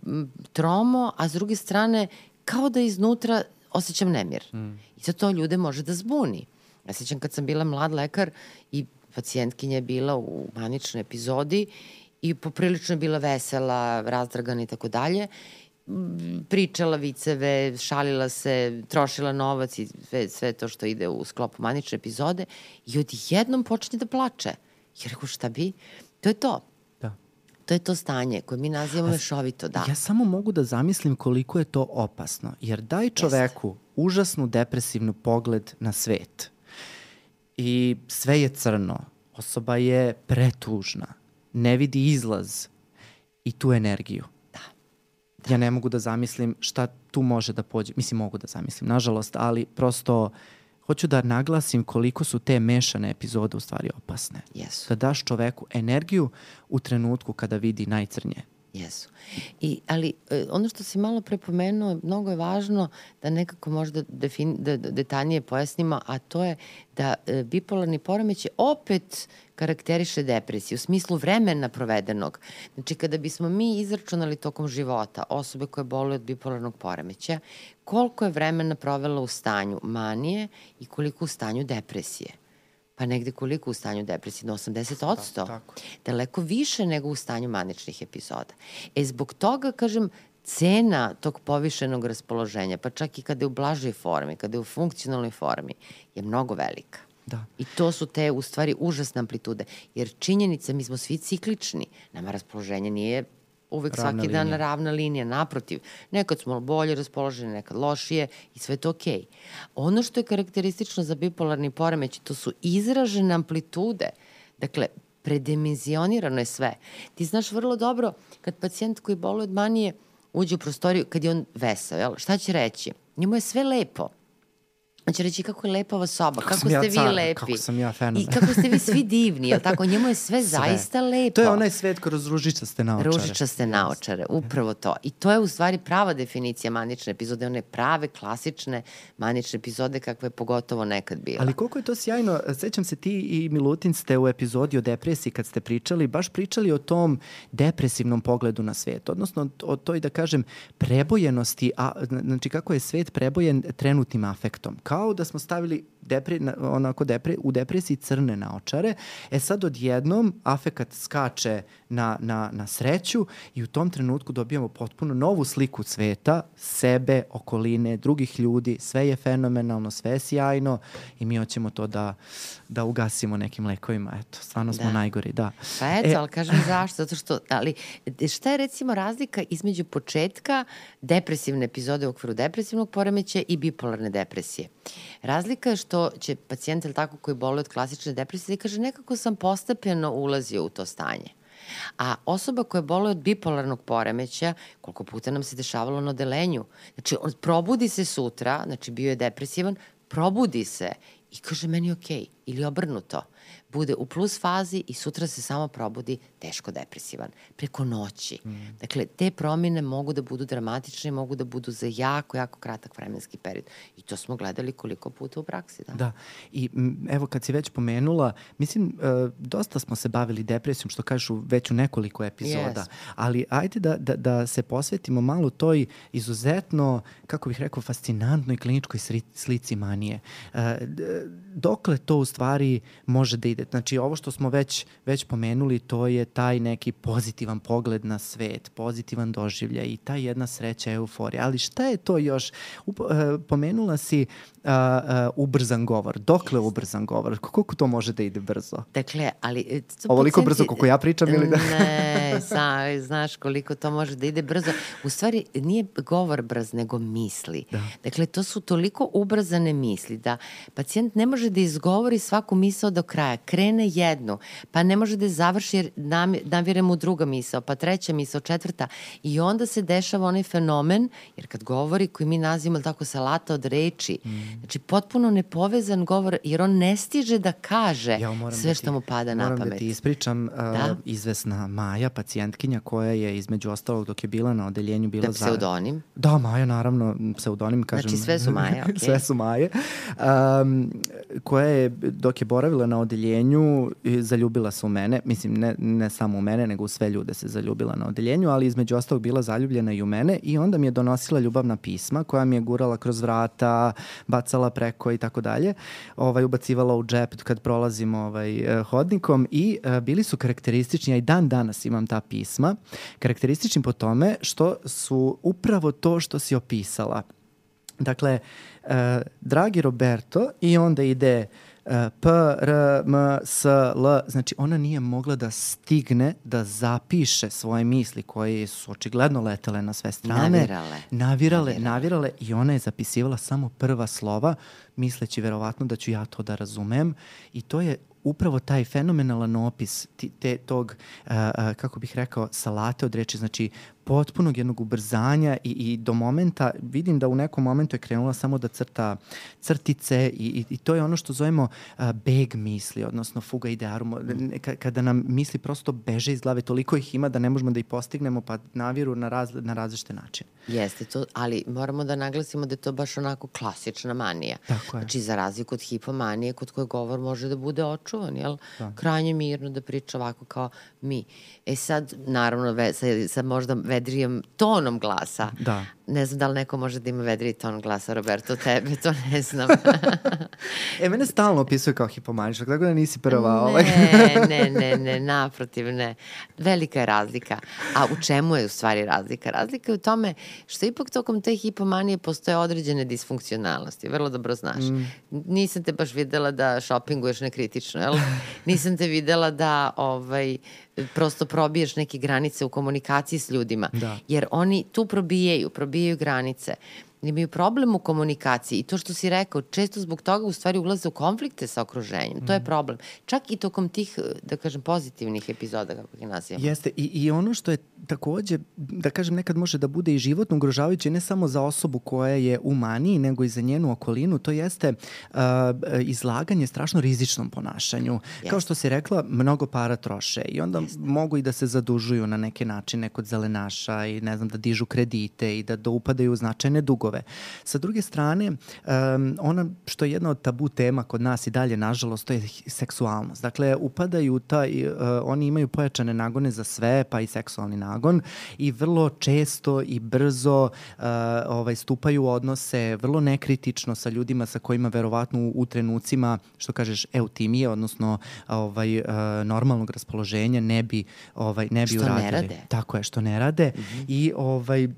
S2: tromo, a s druge strane kao da iznutra osjećam nemir. Mm. I sad to ljude može da zbuni. Ja sećam kad sam bila mlad lekar i pacijentkinja je bila u maničnoj epizodi i poprilično je bila vesela, razdragana i tako dalje pričala viceve, šalila se, trošila novac i sve, sve to što ide u sklopu manične epizode i odjednom počne da plače. Ja rekao šta bi? To je to.
S1: Da.
S2: To je to stanje koje mi nazivamo mešovito, da.
S1: Ja samo mogu da zamislim koliko je to opasno. Jer daj čoveku užasnu depresivnu pogled na svet. I sve je crno. Osoba je pretužna. Ne vidi izlaz i tu energiju. Da. Ja ne mogu da zamislim šta tu može da pođe. Mislim, mogu da zamislim, nažalost, ali prosto hoću da naglasim koliko su te mešane epizode u stvari opasne.
S2: Jesu.
S1: Da daš čoveku energiju u trenutku kada vidi najcrnje.
S2: Jesu. I, ali e, ono što si malo prepomenuo, mnogo je važno da nekako možda defin, da, da detaljnije pojasnimo, a to je da e, bipolarni poremeć opet karakteriše depresiju u smislu vremena provedenog. Znači, kada bismo mi izračunali tokom života osobe koje boluju od bipolarnog poremeća, koliko je vremena provela u stanju manije i koliko u stanju depresije pa negde koliko u stanju depresije, na 80%. Da, tako. Daleko više nego u stanju maničnih epizoda. E, zbog toga, kažem, cena tog povišenog raspoloženja, pa čak i kada je u blažoj formi, kada je u funkcionalnoj formi, je mnogo velika. Da. I to su te, u stvari, užasne amplitude. Jer činjenica, mi smo svi ciklični. Nama raspoloženje nije uvek ravna svaki linija. dan ravna linija, naprotiv. Nekad smo bolje raspoloženi, nekad lošije i sve to okej. Okay. Ono što je karakteristično za bipolarni poremeć, to su izražene amplitude. Dakle, predimenzionirano je sve. Ti znaš vrlo dobro kad pacijent koji boluje od manije uđe u prostoriju, kad je on vesao, jel? šta će reći? Njemu je sve lepo će reći kako je lepa ova soba, kako, kako ste ja vi car, lepi.
S1: Kako sam ja fenomen.
S2: I kako ste vi svi divni, jel tako? Njemu je sve, <laughs> sve. zaista lepo.
S1: To je onaj svet kroz ružičaste naočare.
S2: Ružičaste naočare, upravo to. I to je u stvari prava definicija manične epizode, one prave, klasične manične epizode kakve je pogotovo nekad bila.
S1: Ali koliko je to sjajno, sećam se ti i Milutin ste u epizodi o depresiji kad ste pričali, baš pričali o tom depresivnom pogledu na svet, odnosno o toj, da kažem, prebojenosti, a, znači kako je svet prebojen trenutnim afektom kao da smo stavili depre, onako depre, u depresiji crne naočare. E sad odjednom afekat skače na, na, na sreću i u tom trenutku dobijamo potpuno novu sliku sveta, sebe, okoline, drugih ljudi, sve je fenomenalno, sve je sjajno i mi hoćemo to da, da ugasimo nekim lekovima. Eto, stvarno smo da. najgori, da.
S2: Pa eto, e, ali kažem <laughs> zašto, zato što, ali šta je recimo razlika između početka depresivne epizode u okviru depresivnog poremeća i bipolarne depresije? Razlika je što će pacijent, ili tako, koji boli od klasične depresije, da kaže nekako sam postepeno ulazio u to stanje. A osoba koja boli od bipolarnog poremeća, koliko puta nam se dešavalo na odelenju, znači on probudi se sutra, znači bio je depresivan, probudi se i kaže meni okay, ili obrnuto bude u plus fazi i sutra se samo probudi teško depresivan, preko noći. Mm. Dakle, te promjene mogu da budu dramatične, mogu da budu za jako, jako kratak vremenski period. I to smo gledali koliko puta u praksi. Da,
S1: da. i m, evo kad si već pomenula, mislim, e, dosta smo se bavili depresijom, što kažeš već u nekoliko epizoda, yes. ali ajde da, da, da se posvetimo malo toj izuzetno, kako bih rekao, fascinantnoj kliničkoj slici manije. E, dokle to u stvari može da ide? Znači, ovo što smo već, već pomenuli, to je taj neki pozitivan pogled na svet, pozitivan doživljaj i ta jedna sreća, euforija. Ali šta je to još? Up, uh, pomenula si uh, uh, ubrzan govor. Dokle yes. ubrzan govor? Koliko to može da ide brzo?
S2: Dakle, ali... E,
S1: Ovoliko brzo koliko ja pričam ili da?
S2: ne, sa, znaš koliko to može da ide brzo. U stvari, nije govor brz, nego misli. Da. Dakle, to su toliko ubrzane misli da pacijent ne može da izgovori svaku misao do kraja. Krene jednu, pa ne može da je završi jer navire mu druga misao, pa treća misao, četvrta. I onda se dešava onaj fenomen, jer kad govori, koji mi nazivamo tako salata od reči, mm. Znači potpuno nepovezan govor, jer on ne stiže da kaže ja, sve da što ti, mu pada na pamet.
S1: Moram da ti ispričam, uh, da? izvesna Maja, pacijentkinja koja je između ostalog dok je bila na odeljenju bila
S2: da, pseudonim? Za...
S1: Da, Maja, naravno, pseudonim, kažem.
S2: Znači sve su Maja, <laughs> okej. Okay.
S1: sve su Maje. Um, koja je, dok je boravila na odeljenju, zaljubila se u mene, mislim, ne, ne samo u mene, nego u sve ljude se zaljubila na odeljenju, ali između ostalog bila zaljubljena i u mene i onda mi je donosila ljubavna pisma koja mi je gurala kroz vrata, bacala preko i tako dalje, ovaj, ubacivala u džep kad prolazim ovaj, eh, hodnikom i uh, bili su karakteristični, ja i dan danas imam ta pisma, karakteristični po tome što su upravo to što si opisala. Dakle, uh, dragi Roberto i onda ide uh, P, R, M, S, L, znači ona nije mogla da stigne da zapiše svoje misli koje su očigledno letele na sve strane.
S2: Navirale.
S1: Navirale, navirale, i ona je zapisivala samo prva slova, misleći verovatno da ću ja to da razumem i to je upravo taj fenomenalan opis te, tog, uh, kako bih rekao, salate od reči, znači potpunog jednog ubrzanja i, i do momenta, vidim da u nekom momentu je krenula samo da crta crtice i, i, i to je ono što zovemo a, beg misli, odnosno fuga idearum, kada nam misli prosto beže iz glave, toliko ih ima da ne možemo da ih postignemo, pa naviru na, raz, na različite načine.
S2: Jeste to, ali moramo da naglasimo da je to baš onako klasična manija.
S1: Tako je.
S2: Znači, za razliku od hipomanije, kod koje govor može da bude očuvan, jel? Da. Krajnje mirno da priča ovako kao mi. E sad, naravno, ve, sa, sa možda vedrijom tonom glasa.
S1: Da.
S2: Ne znam da li neko može da ima vedriji ton glasa, Roberto, tebe, to ne znam. <laughs>
S1: e, mene stalno opisuje kao hipomaničak, tako da nisi prva. Ovaj.
S2: ne, ne, ne, ne, naprotiv, ne. Velika je razlika. A u čemu je u stvari razlika? Razlika je u tome što ipak tokom te hipomanije postoje određene disfunkcionalnosti. Vrlo dobro znaš. Mm. Nisam te baš videla da šopinguješ nekritično, jel? <laughs> Nisam te videla da ovaj, prosto probiješ neke granice u komunikaciji s ljudima.
S1: Da.
S2: Jer oni tu probijaju, probijaju granice imaju problem u komunikaciji i to što si rekao, često zbog toga u stvari ulaze u konflikte sa okruženjem. Mm. To je mhm. problem. Čak i tokom tih, da kažem, pozitivnih epizoda, kako ih nazivamo.
S1: Jeste. I, I ono što je takođe, da kažem, nekad može da bude i životno ugrožavajuće ne samo za osobu koja je u maniji, nego i za njenu okolinu, to jeste uh, izlaganje strašno rizičnom ponašanju. Jeste. Kao što si rekla, mnogo para troše i onda jeste. mogu i da se zadužuju na neke načine kod zelenaša i ne znam, da dižu kredite i da, da upadaju u značajne dugove. Sa druge strane, um, ona što je jedna od tabu tema kod nas i dalje, nažalost, to je seksualnost. Dakle, upadaju taj, uh, oni imaju pojačane nagone za sve, pa i seksualni nagon nagon i vrlo često i brzo uh, ovaj, stupaju u odnose vrlo nekritično sa ljudima sa kojima verovatno u, u trenucima, što kažeš, eutimije, odnosno ovaj, uh, normalnog raspoloženja ne bi, ovaj, ne bi
S2: što
S1: uradili.
S2: Što ne rade.
S1: Tako je, što ne rade. Mm -hmm. I ovaj,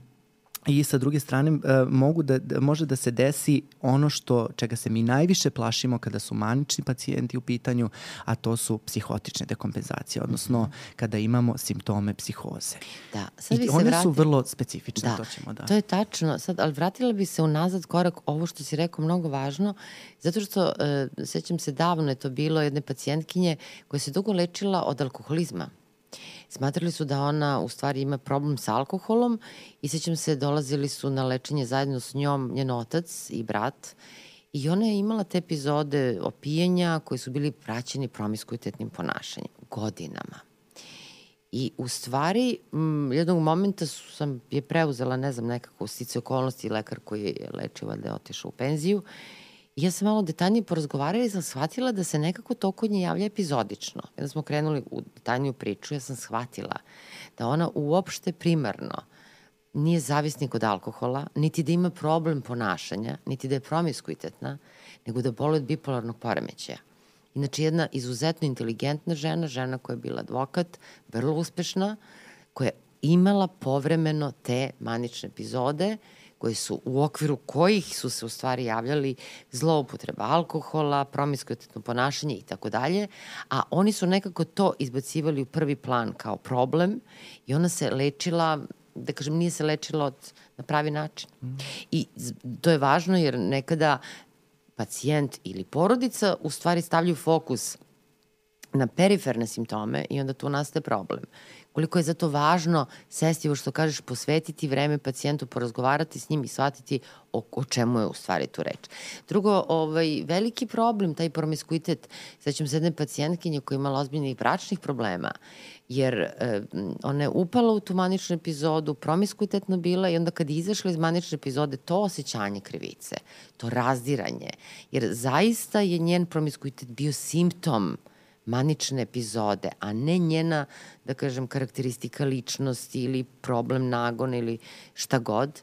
S1: I sa druge strane uh, mogu da, da, može da se desi ono što čega se mi najviše plašimo kada su manični pacijenti u pitanju, a to su psihotične dekompenzacije, odnosno -hmm. kada imamo simptome psihoze.
S2: Da, sad
S1: I one vrati... su vrlo specifične,
S2: da,
S1: to ćemo da.
S2: To je tačno, sad, ali vratila bi se unazad korak ovo što si rekao mnogo važno, zato što uh, sećam se davno je to bilo jedne pacijentkinje koja se dugo lečila od alkoholizma Smatrali su da ona u stvari ima problem sa alkoholom i sećam se dolazili su na lečenje zajedno s njom njen otac i brat i ona je imala te epizode opijenja koji su bili praćeni promiskuitetnim ponašanjem godinama. I u stvari, m, jednog momenta su, sam je preuzela, ne znam, nekako stice okolnosti, lekar koji je lečio, valjda je otišao u penziju ja sam malo detaljnije porazgovarala i sam shvatila da se nekako to kod nje javlja epizodično. Kada smo krenuli u detaljniju priču, ja sam shvatila da ona uopšte primarno nije zavisnik od alkohola, niti da ima problem ponašanja, niti da je promiskuitetna, nego da boli od bipolarnog poremećaja. Inače, jedna izuzetno inteligentna žena, žena koja je bila advokat, vrlo uspešna, koja je imala povremeno te manične epizode koje su u okviru kojih su se u stvari javljali zloupotreba alkohola, promiskuitetno ponašanje i tako dalje, a oni su nekako to izbacivali u prvi plan kao problem i ona se lečila da kažem, nije se lečila od, na pravi način. Mm. I to je važno jer nekada pacijent ili porodica u stvari stavljaju fokus na periferne simptome i onda tu nastaje problem koliko je zato važno sesti, ovo što kažeš, posvetiti vreme pacijentu, porazgovarati s njim i shvatiti o, o čemu je u stvari tu reč. Drugo, ovaj, veliki problem, taj promiskuitet, sećam se jedne pacijentkinje koja imala ozbiljnih bračnih problema, jer e, ona je upala u tu maničnu epizodu, promiskuitetno bila i onda kad je izašla iz manične epizode, to osjećanje krivice, to razdiranje, jer zaista je njen promiskuitet bio simptom uh, manične epizode, a ne njena, da kažem, karakteristika ličnosti ili problem nagona ili šta god.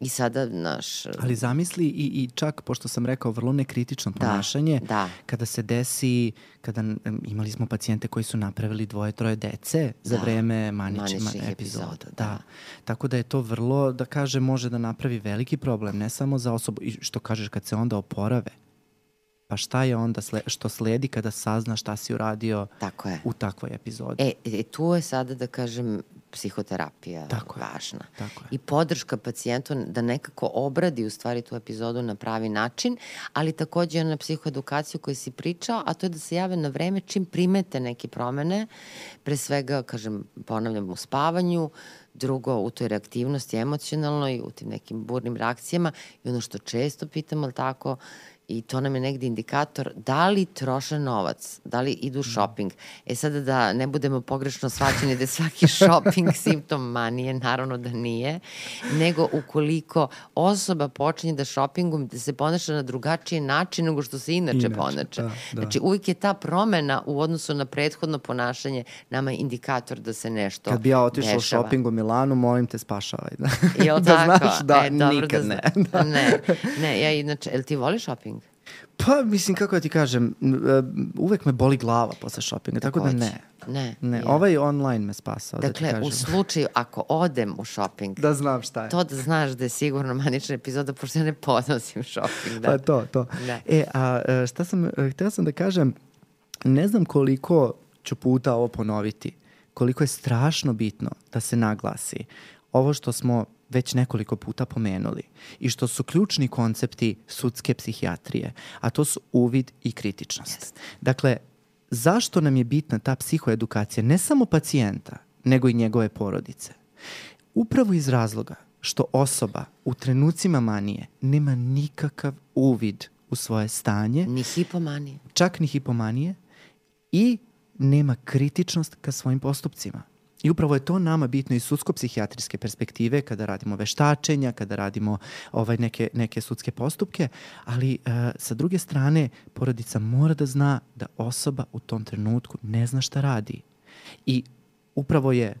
S2: I sada, naš...
S1: Ali zamisli i, i čak, pošto sam rekao, vrlo nekritično da, ponašanje,
S2: da, da.
S1: kada se desi, kada imali smo pacijente koji su napravili dvoje, troje dece za da. vreme maničnih epizoda. epizoda da. da. Tako da je to vrlo, da kaže, može da napravi veliki problem, ne samo za osobu, i što kažeš, kad se onda oporave, Pa šta je onda sle, što sledi kada sazna šta si uradio
S2: Tako je.
S1: u takvoj epizodi?
S2: E, e, tu je sada da kažem psihoterapija
S1: Tako je.
S2: važna.
S1: Tako je.
S2: I podrška pacijentu da nekako obradi u stvari tu epizodu na pravi način, ali takođe i ona psihoedukaciju koju si pričao, a to je da se jave na vreme čim primete neke promene, pre svega, kažem, ponavljam, u spavanju, drugo u toj reaktivnosti emocionalnoj, u tim nekim burnim reakcijama i ono što često pitamo, ali tako, i to nam je negde indikator da li troše novac, da li idu shopping. E sada da ne budemo pogrešno svaćeni da je svaki <laughs> shopping simptom manije, naravno da nije, nego ukoliko osoba počinje da shoppingom, da se ponaša na drugačiji način nego što se inače,
S1: Inače,
S2: ponaša.
S1: da, da.
S2: Znači uvijek je ta promena u odnosu na prethodno ponašanje nama indikator da se nešto
S1: Kad bi ja otišao u
S2: dešava.
S1: shopping u Milanu, molim te spašavaj. Da, <laughs>
S2: Jel
S1: da
S2: tako?
S1: znaš da
S2: e, dobro
S1: nikad
S2: da
S1: ne.
S2: zna-
S1: Da.
S2: ne. Ne, ja inače, jel ti voliš shopping?
S1: Pa, mislim, kako da ti kažem, e, uvek me boli glava posle shoppinga, tako da ne.
S2: Ne.
S1: Ne,
S2: ja.
S1: ovaj online me spasao, da ti
S2: Dakle,
S1: kažem.
S2: u slučaju ako odem u shopping,
S1: Da znam šta je.
S2: to da znaš da je sigurno manična epizoda, pošto ja ne podnosim shopping. Da.
S1: Pa to, to.
S2: Da.
S1: E, a e, šta sam, e, htio sam da kažem, ne znam koliko ću puta ovo ponoviti, koliko je strašno bitno da se naglasi ovo što smo već nekoliko puta pomenuli i što su ključni koncepti sudske psihijatrije, a to su uvid i kritičnost. Dakle, zašto nam je bitna ta psihoedukacija ne samo pacijenta, nego i njegove porodice? Upravo iz razloga što osoba u trenucima manije nema nikakav uvid u svoje stanje,
S2: Ni hipomanije.
S1: čak ni hipomanije i nema kritičnost ka svojim postupcima. I upravo je to nama bitno iz sudsko-psihijatrijske perspektive kada radimo veštačenja, kada radimo ovaj neke, neke sudske postupke, ali e, sa druge strane porodica mora da zna da osoba u tom trenutku ne zna šta radi. I upravo je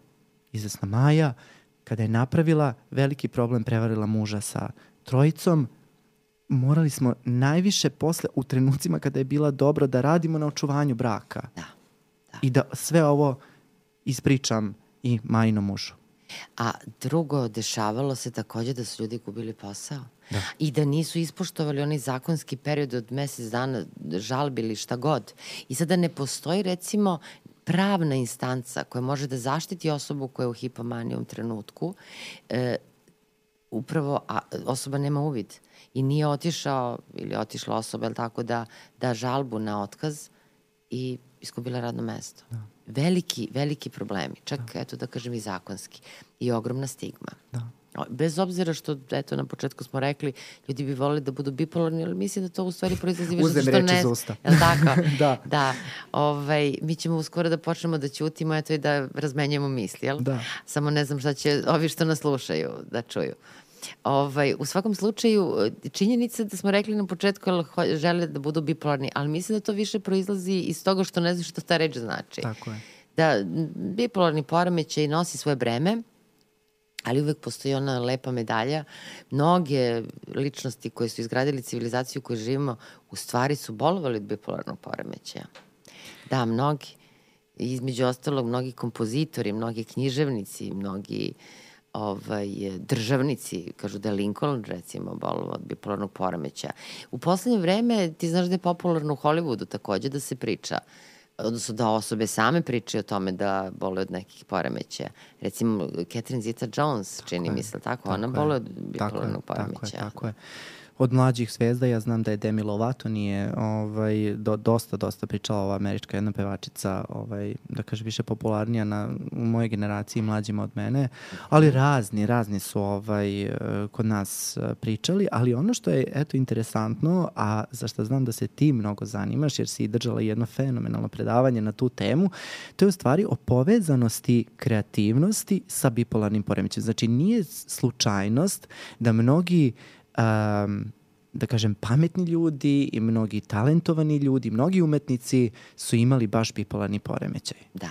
S1: izvesna Maja, kada je napravila veliki problem, prevarila muža sa trojicom, morali smo najviše posle u trenucima kada je bila dobro da radimo na očuvanju braka
S2: Da. da.
S1: i da sve ovo ispričam i majinom mužu.
S2: A drugo, dešavalo se takođe da su ljudi gubili posao. Da. I da nisu ispoštovali onaj zakonski period od mesec dana žalbi ili šta god. I sada ne postoji recimo pravna instanca koja može da zaštiti osobu koja je u hipomanijom trenutku, e, upravo a, osoba nema uvid i nije otišao ili otišla osoba, jel tako, da, da žalbu na otkaz i iskubila radno mesto. Da. Veliki, veliki problemi, čak da. eto da kažem i zakonski i ogromna stigma.
S1: Da.
S2: Bez obzira što, eto, na početku smo rekli, ljudi bi volili da budu bipolarni, ali mislim da to u stvari proizlazi više
S1: Uzem
S2: zato što ne...
S1: iz usta.
S2: Jel tako? <laughs>
S1: Da.
S2: Da. Ovaj, mi ćemo uskoro da počnemo da ćutimo, eto i da razmenjujemo misli, jel?
S1: Da.
S2: Samo ne znam šta će ovi što nas slušaju da čuju. Ovaj, u svakom slučaju, činjenica da smo rekli na početku jel, žele da budu bipolarni, ali mislim da to više proizlazi iz toga što ne znam što ta reč znači.
S1: Tako je.
S2: Da bipolarni poremećaj nosi svoje breme, ali uvek postoji ona lepa medalja. Mnoge ličnosti koje su izgradili civilizaciju koju živimo, u stvari su bolovali od bipolarnog poremećaja. Da, mnogi. Između ostalog, mnogi kompozitori, mnogi književnici, mnogi ovaj, državnici, kažu da je Lincoln recimo bolovao od bipolarnog poremeća. U poslednje vreme ti znaš da je popularno u Hollywoodu takođe da se priča odnosno da osobe same pričaju o tome da bole od nekih poremeća. Recimo, Catherine Zeta-Jones, čini mi se, tako? Ona
S1: je,
S2: bole od
S1: tako
S2: bipolarnog
S1: Tako je,
S2: poremeća.
S1: tako je. Od mlađih zvezda ja znam da je Demi Lovato nije ovaj, do, dosta, dosta pričala ova američka jedna pevačica, ovaj, da kaže više popularnija na, u mojoj generaciji mlađima od mene, ali razni, razni su ovaj, kod nas eh, pričali, ali ono što je eto interesantno, a za što znam da se ti mnogo zanimaš, jer si držala jedno fenomenalno predavanje na tu temu, to je u stvari o povezanosti kreativnosti sa bipolarnim poremećajem. Znači nije slučajnost da mnogi um, da kažem, pametni ljudi i mnogi talentovani ljudi, mnogi umetnici su imali baš bipolarni poremećaj.
S2: Da.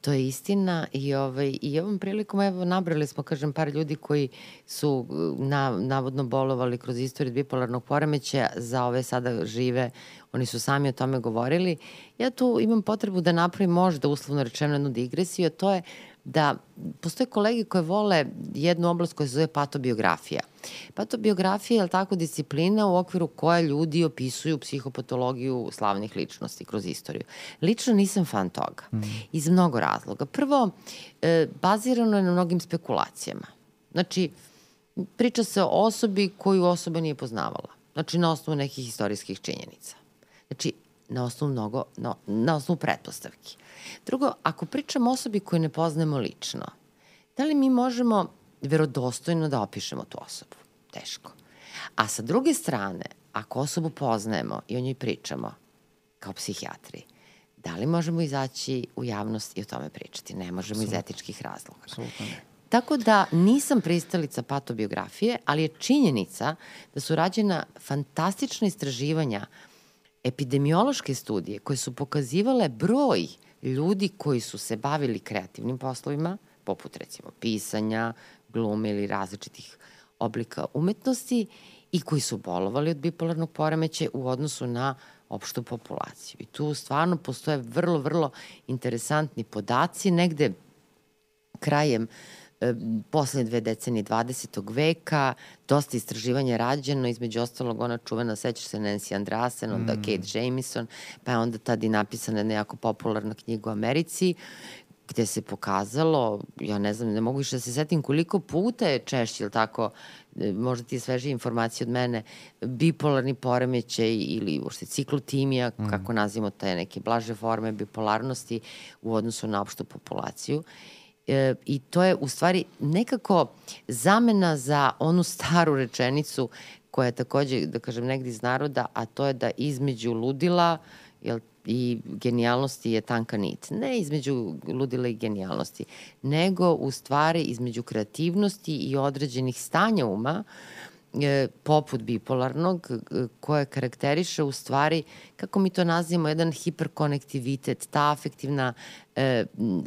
S2: To je istina i, ovaj, i ovom prilikom evo nabrali smo, kažem, par ljudi koji su uh, na, navodno bolovali kroz istoriju bipolarnog poremećaja, za ove sada žive, oni su sami o tome govorili. Ja tu imam potrebu da napravim možda uslovno rečeno jednu digresiju, a to je da postoje kolege koje vole jednu oblast koja se zove patobiografija. Patobiografija je tako disciplina u okviru koje ljudi opisuju psihopatologiju slavnih ličnosti kroz istoriju. Lično nisam fan toga. Mm. Iz mnogo razloga. Prvo, e, bazirano je na mnogim spekulacijama. Znači, priča se o osobi koju osoba nije poznavala. Znači, na osnovu nekih istorijskih činjenica. Znači, na osnovu mnogo, no, na osnovu pretpostavki. Drugo, ako pričamo o osobi koju ne poznajemo lično, da li mi možemo verodostojno da opišemo tu osobu? Teško. A sa druge strane, ako osobu poznajemo i o njoj pričamo, kao psihijatri, da li možemo izaći u javnost i o tome pričati? Ne možemo Absolutno. iz etičkih razloga. Absolutno ne. Tako da nisam pristalica patobiografije, ali je činjenica da su rađena fantastična istraživanja epidemiološke studije koje su pokazivale broj ljudi koji su se bavili kreativnim poslovima, poput recimo pisanja, glume ili različitih oblika umetnosti i koji su bolovali od bipolarnog poremeća u odnosu na opštu populaciju. I tu stvarno postoje vrlo, vrlo interesantni podaci. Negde krajem uh, poslednje dve decenije 20. veka, dosta istraživanja rađeno, između ostalog ona čuvena, sećaš se Nancy Andreasen, onda mm. Kate Jamison, pa je onda tada i napisana jedna jako popularna knjiga u Americi, gde se pokazalo, ja ne znam, ne mogu više da se setim koliko puta je češće, ili tako, e, možda ti je sveže informacije od mene, bipolarni poremećaj ili uopšte ciklotimija, mm. kako nazivamo te neke blaže forme bipolarnosti u odnosu na opštu populaciju e, i to je u stvari nekako zamena za onu staru rečenicu koja je takođe, da kažem, negdje iz naroda, a to je da između ludila jel, i genijalnosti je tanka nit. Ne između ludila i genijalnosti, nego u stvari između kreativnosti i određenih stanja uma e, poput bipolarnog, e, koje karakteriše u stvari, kako mi to nazivamo, jedan hiperkonektivitet, ta afektivna e,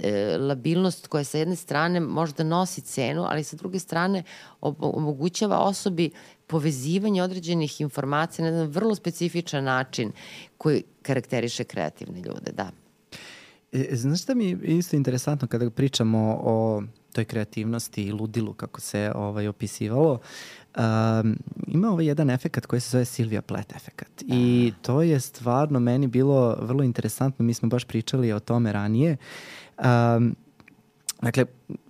S2: e, labilnost koja sa jedne strane možda nosi cenu, ali sa druge strane omogućava osobi povezivanje određenih informacija na jedan vrlo specifičan način koji karakteriše kreativne ljude, da.
S1: E, znaš šta mi je isto interesantno kada pričamo o toj kreativnosti i ludilu kako se ovaj opisivalo? Um, ima ovaj jedan efekat koji se zove Silvia Plath efekat. I to je stvarno meni bilo vrlo interesantno, mi smo baš pričali o tome ranije. Um, Dakle,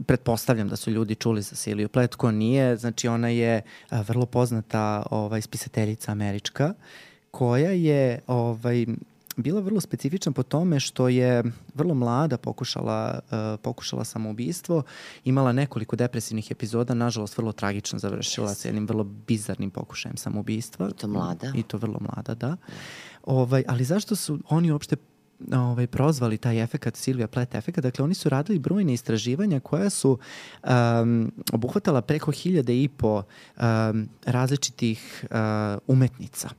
S1: pretpostavljam da su ljudi čuli za Silviju Plath, ko nije, znači ona je a, vrlo poznata ovaj, spisateljica američka, koja je ovaj, bila vrlo specifična po tome što je vrlo mlada pokušala, uh, pokušala samoubistvo, imala nekoliko depresivnih epizoda, nažalost vrlo tragično završila yes. sa jednim vrlo bizarnim pokušajem samoubistva.
S2: I to mlada.
S1: I to vrlo mlada, da. Ovaj, ali zašto su oni uopšte ovaj, prozvali taj efekat, Silvia Plath efekat. Dakle, oni su radili brojne istraživanja koja su um, obuhvatala preko hiljade i po um, različitih uh, umetnica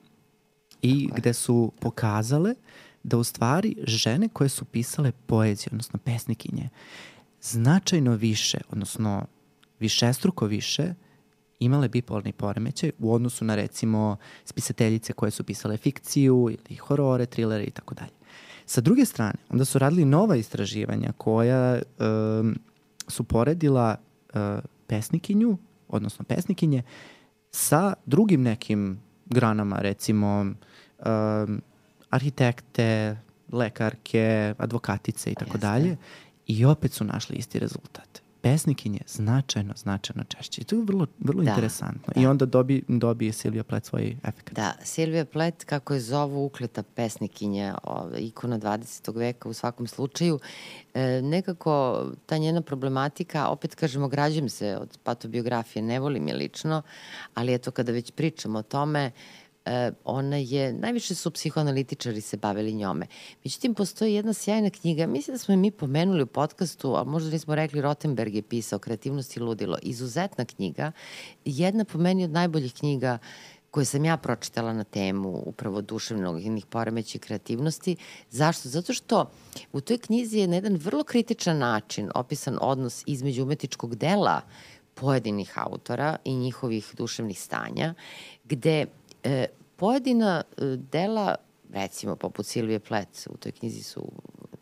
S1: i gde su pokazale da u stvari žene koje su pisale poeziju, odnosno pesnikinje, značajno više, odnosno višestruko više, imale bipolarni poremećaj u odnosu na recimo spisateljice koje su pisale fikciju ili horore, trilere i tako dalje. Sa druge strane, onda su radili nova istraživanja koja um, su poredila uh, pesnikinju, odnosno pesnikinje, sa drugim nekim granama, recimo um, arhitekte, lekarke, advokatice i tako dalje. I opet su našli isti rezultat. Pesnikinje značajno, značajno češće. I to je vrlo, vrlo da, interesantno. Da. I onda dobi, dobije Silvija Plet svoj efekt.
S2: Da, Silvija Plet, kako je zovu ukleta pesnikinja, ove, ikona 20. veka u svakom slučaju, e, nekako ta njena problematika, opet kažemo, građem se od patobiografije, ne volim je lično, ali eto kada već pričamo o tome, e, ona je, najviše su psihoanalitičari se bavili njome. Međutim, postoji jedna sjajna knjiga, mislim da smo je mi pomenuli u podcastu, a možda nismo rekli, Rotenberg je pisao Kreativnost i ludilo. Izuzetna knjiga, jedna po meni od najboljih knjiga koje sam ja pročitala na temu upravo duševnog inih poremeća i kreativnosti. Zašto? Zato što u toj knjizi je na jedan vrlo kritičan način opisan odnos između umetničkog dela pojedinih autora i njihovih duševnih stanja, gde e, pojedina e, dela, recimo poput Silvije Plec, u toj knjizi su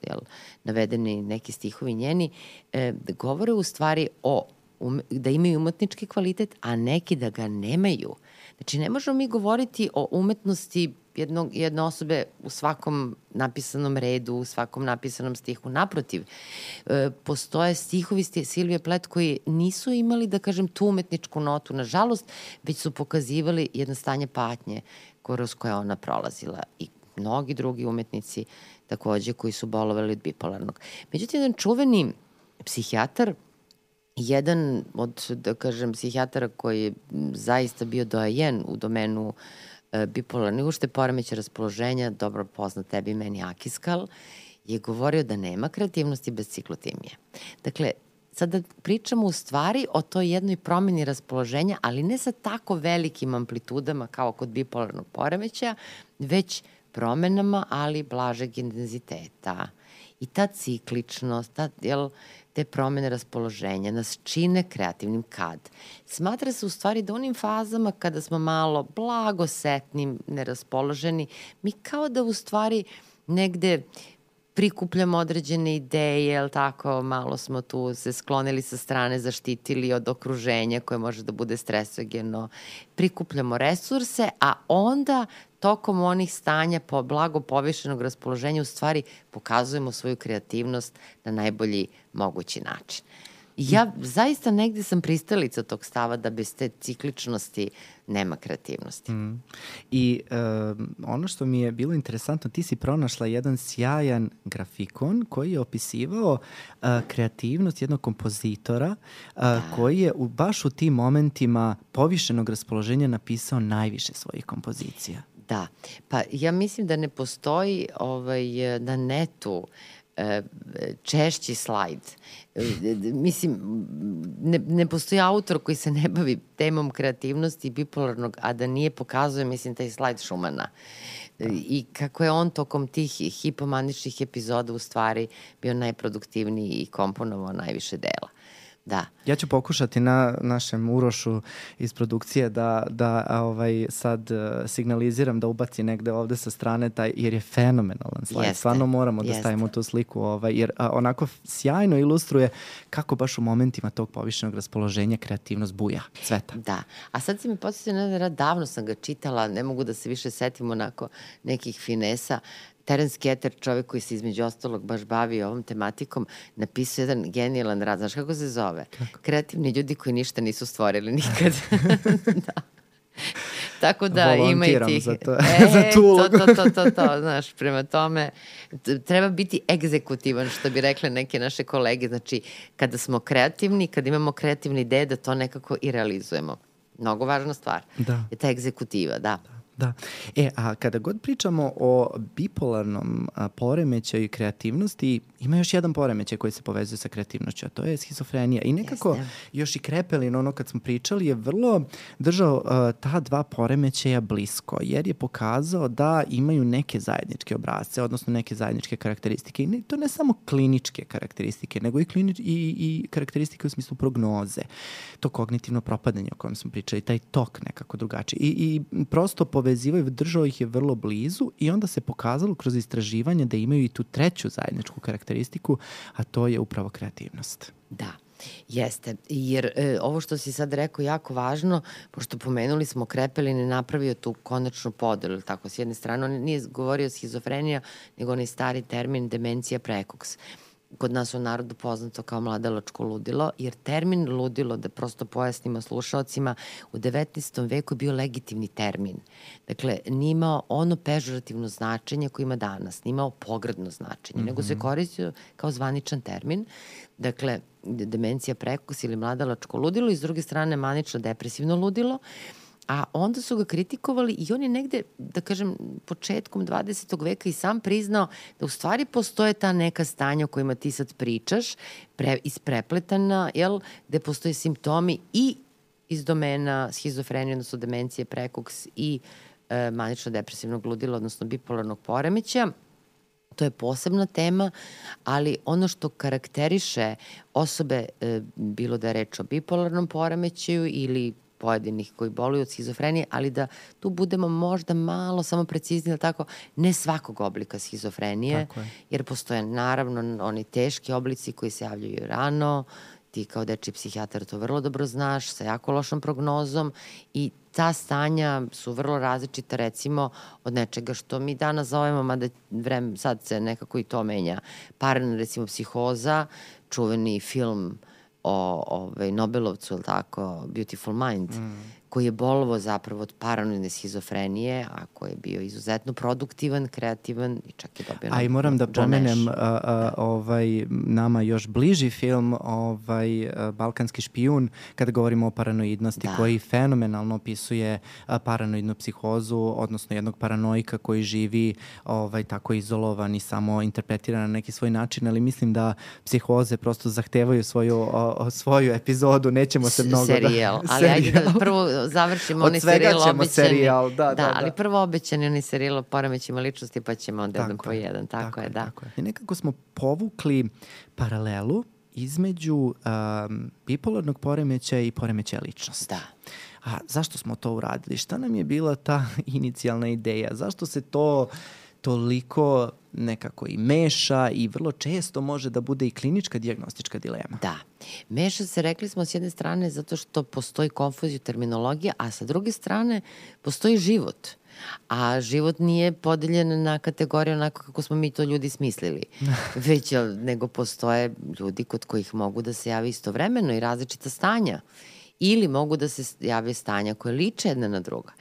S2: jel, navedeni neki stihovi njeni, e, govore u stvari o um, da imaju umetnički kvalitet, a neki da ga nemaju. Znači, ne možemo mi govoriti o umetnosti jednog, jedne osobe u svakom napisanom redu, u svakom napisanom stihu. Naprotiv, e, postoje stihovi Silvije Plet koji nisu imali, da kažem, tu umetničku notu, nažalost, već su pokazivali jedno stanje patnje kroz koje ona prolazila i mnogi drugi umetnici takođe koji su bolovali od bipolarnog. Međutim, jedan čuveni psihijatar jedan od, da kažem, psihijatara koji je zaista bio doajen u domenu e, bipolarni ušte poremeće raspoloženja, dobro poznat tebi meni Akiskal, je govorio da nema kreativnosti bez ciklotimije. Dakle, sada pričamo u stvari o toj jednoj promeni raspoloženja, ali ne sa tako velikim amplitudama kao kod bipolarnog poremeća, već promenama, ali blažeg intenziteta. I ta cikličnost, ta, jel, te promene raspoloženja nas čine kreativnim kad. Smatra se u stvari da onim fazama kada smo malo blagosetnim, neraspoloženi, mi kao da u stvari negde prikupljamo određene ideje, jel tako, malo smo tu se sklonili sa strane, zaštitili od okruženja koje može da bude stresogeno, prikupljamo resurse, a onda tokom onih stanja po blago povišenog raspoloženja u stvari pokazujemo svoju kreativnost na najbolji mogući način. Ja zaista negde sam pristalica tog stava da bez te cikličnosti nema kreativnosti. Mm.
S1: I uh, ono što mi je bilo interesantno, ti si pronašla jedan sjajan grafikon koji je opisivao uh, kreativnost jednog kompozitora uh, da. koji je u, baš u tim momentima povišenog raspoloženja napisao najviše svojih kompozicija.
S2: Da, pa ja mislim da ne postoji ovaj, na netu e, češći slajd. E, mislim, ne, ne postoji autor koji se ne bavi temom kreativnosti i bipolarnog, a da nije pokazuje, mislim, taj slajd Šumana. Da. I kako je on tokom tih hipomaničnih epizoda u stvari bio najproduktivniji i komponovao najviše dela. Da.
S1: Ja ću pokušati na našem Urošu iz produkcije da, da ovaj, sad uh, signaliziram da ubaci negde ovde sa strane taj, jer je fenomenalan slajd. Jeste. Stvarno moramo da Jeste. stavimo tu sliku, ovaj, jer a, onako sjajno ilustruje kako baš u momentima tog povišenog raspoloženja kreativnost buja, cveta.
S2: Da. A sad si mi podsjetio rad, davno sam ga čitala, ne mogu da se više setim onako nekih finesa. Terence Keter, čovek koji se između ostalog baš bavi ovom tematikom, napisao jedan genijalan rad. Znaš kako se zove? Kako? Kreativni ljudi koji ništa nisu stvorili nikad. <laughs> da. Tako da ima i tih...
S1: za, to, e, <laughs> za tu
S2: ulogu. To, to, to, to, to, znaš, prema tome treba biti egzekutivan, što bi rekle neke naše kolege. Znači, kada smo kreativni, kada imamo kreativne ideje, da to nekako i realizujemo. Mnogo važna stvar. Da. Je ta egzekutiva, da. da.
S1: Da. E, a kada god pričamo o bipolarnom poremećaju kreativnosti, ima još jedan poremećaj koji se povezuje sa kreativnošću, a to je schizofrenija. I nekako Jeste. još i Krepelin, ono kad smo pričali, je vrlo držao a, ta dva poremećaja blisko, jer je pokazao da imaju neke zajedničke obrazce, odnosno neke zajedničke karakteristike. I ne, to ne samo kliničke karakteristike, nego i, klinič, i, i karakteristike u smislu prognoze. To kognitivno propadanje o kojem smo pričali, taj tok nekako drugačiji. I, i prosto po povezivaju, držao ih je vrlo blizu i onda se pokazalo kroz istraživanje da imaju i tu treću zajedničku karakteristiku, a to je upravo kreativnost.
S2: Da. Jeste, jer e, ovo što si sad rekao jako važno, pošto pomenuli smo Krepelin je napravio tu konačnu podelu, tako, s jedne strane, on nije govorio schizofrenija, nego onaj stari termin demencija prekoks. Uh, kod nas u narodu poznato kao mladalačko ludilo, jer termin ludilo, da prosto pojasnimo slušalcima, u 19. veku je bio legitimni termin. Dakle, nije imao ono pežorativno značenje koje ima danas, nije imao pogradno značenje, mm -hmm. nego se mhm. koristio kao zvaničan termin. Dakle, demencija prekos ili mladalačko ludilo i s druge strane manično depresivno ludilo. Uh, A onda su ga kritikovali i on je negde, da kažem, početkom 20. veka i sam priznao da u stvari postoje ta neka stanja o kojima ti sad pričaš, pre, isprepletana, jel, gde postoje simptomi i iz domena schizofrenije, odnosno demencije, prekoks i e, manično-depresivnog ludila, odnosno bipolarnog poremeća. To je posebna tema, ali ono što karakteriše osobe, e, bilo da je reč o bipolarnom poremećaju ili pojedinih koji boluju od schizofrenije, ali da tu budemo možda malo samo precizni, ali tako, ne svakog oblika schizofrenije, jer postoje naravno oni teški oblici koji se javljaju rano, ti kao deči psihijatar to vrlo dobro znaš, sa jako lošom prognozom i ta stanja su vrlo različita recimo od nečega što mi danas zovemo, mada vrem, sad se nekako i to menja, parana recimo psihoza, čuveni film o ovaj, Nobelovcu, ili tako, Beautiful Mind, mm koji je bolovo zapravo od paranoidne schizofrenije, a koji je bio izuzetno produktivan, kreativan i čak je dobio...
S1: A i moram da pomenem a, a, ovaj, nama još bliži film ovaj, Balkanski špijun, kada govorimo o paranoidnosti, da. koji fenomenalno opisuje paranoidnu psihozu, odnosno jednog paranoika koji živi ovaj, tako izolovan i samo interpretira na neki svoj način, ali mislim da psihoze prosto zahtevaju svoju, o, svoju epizodu, nećemo se mnogo
S2: serijal. da... Ali serijal. ajde da prvo završimo onaj serijal obećani. serijal, da, da, da, ali da. prvo obećani onaj serijal o poremećima ličnosti, pa ćemo onda jedan po jedan, tako, tako je, da. Tako je.
S1: I nekako smo povukli paralelu između um, bipolarnog poremeća i poremeća ličnosti.
S2: Da.
S1: A zašto smo to uradili? Šta nam je bila ta <laughs> inicijalna ideja? Zašto se to toliko nekako i meša i vrlo često može da bude i klinička diagnostička dilema.
S2: Da. Meša se, rekli smo, s jedne strane zato što postoji konfuzija terminologije, a sa druge strane postoji život. A život nije podeljen na kategorije onako kako smo mi to ljudi smislili. <laughs> Već, nego postoje ljudi kod kojih mogu da se javi istovremeno i različita stanja. Ili mogu da se jave stanja koje liče jedna na druga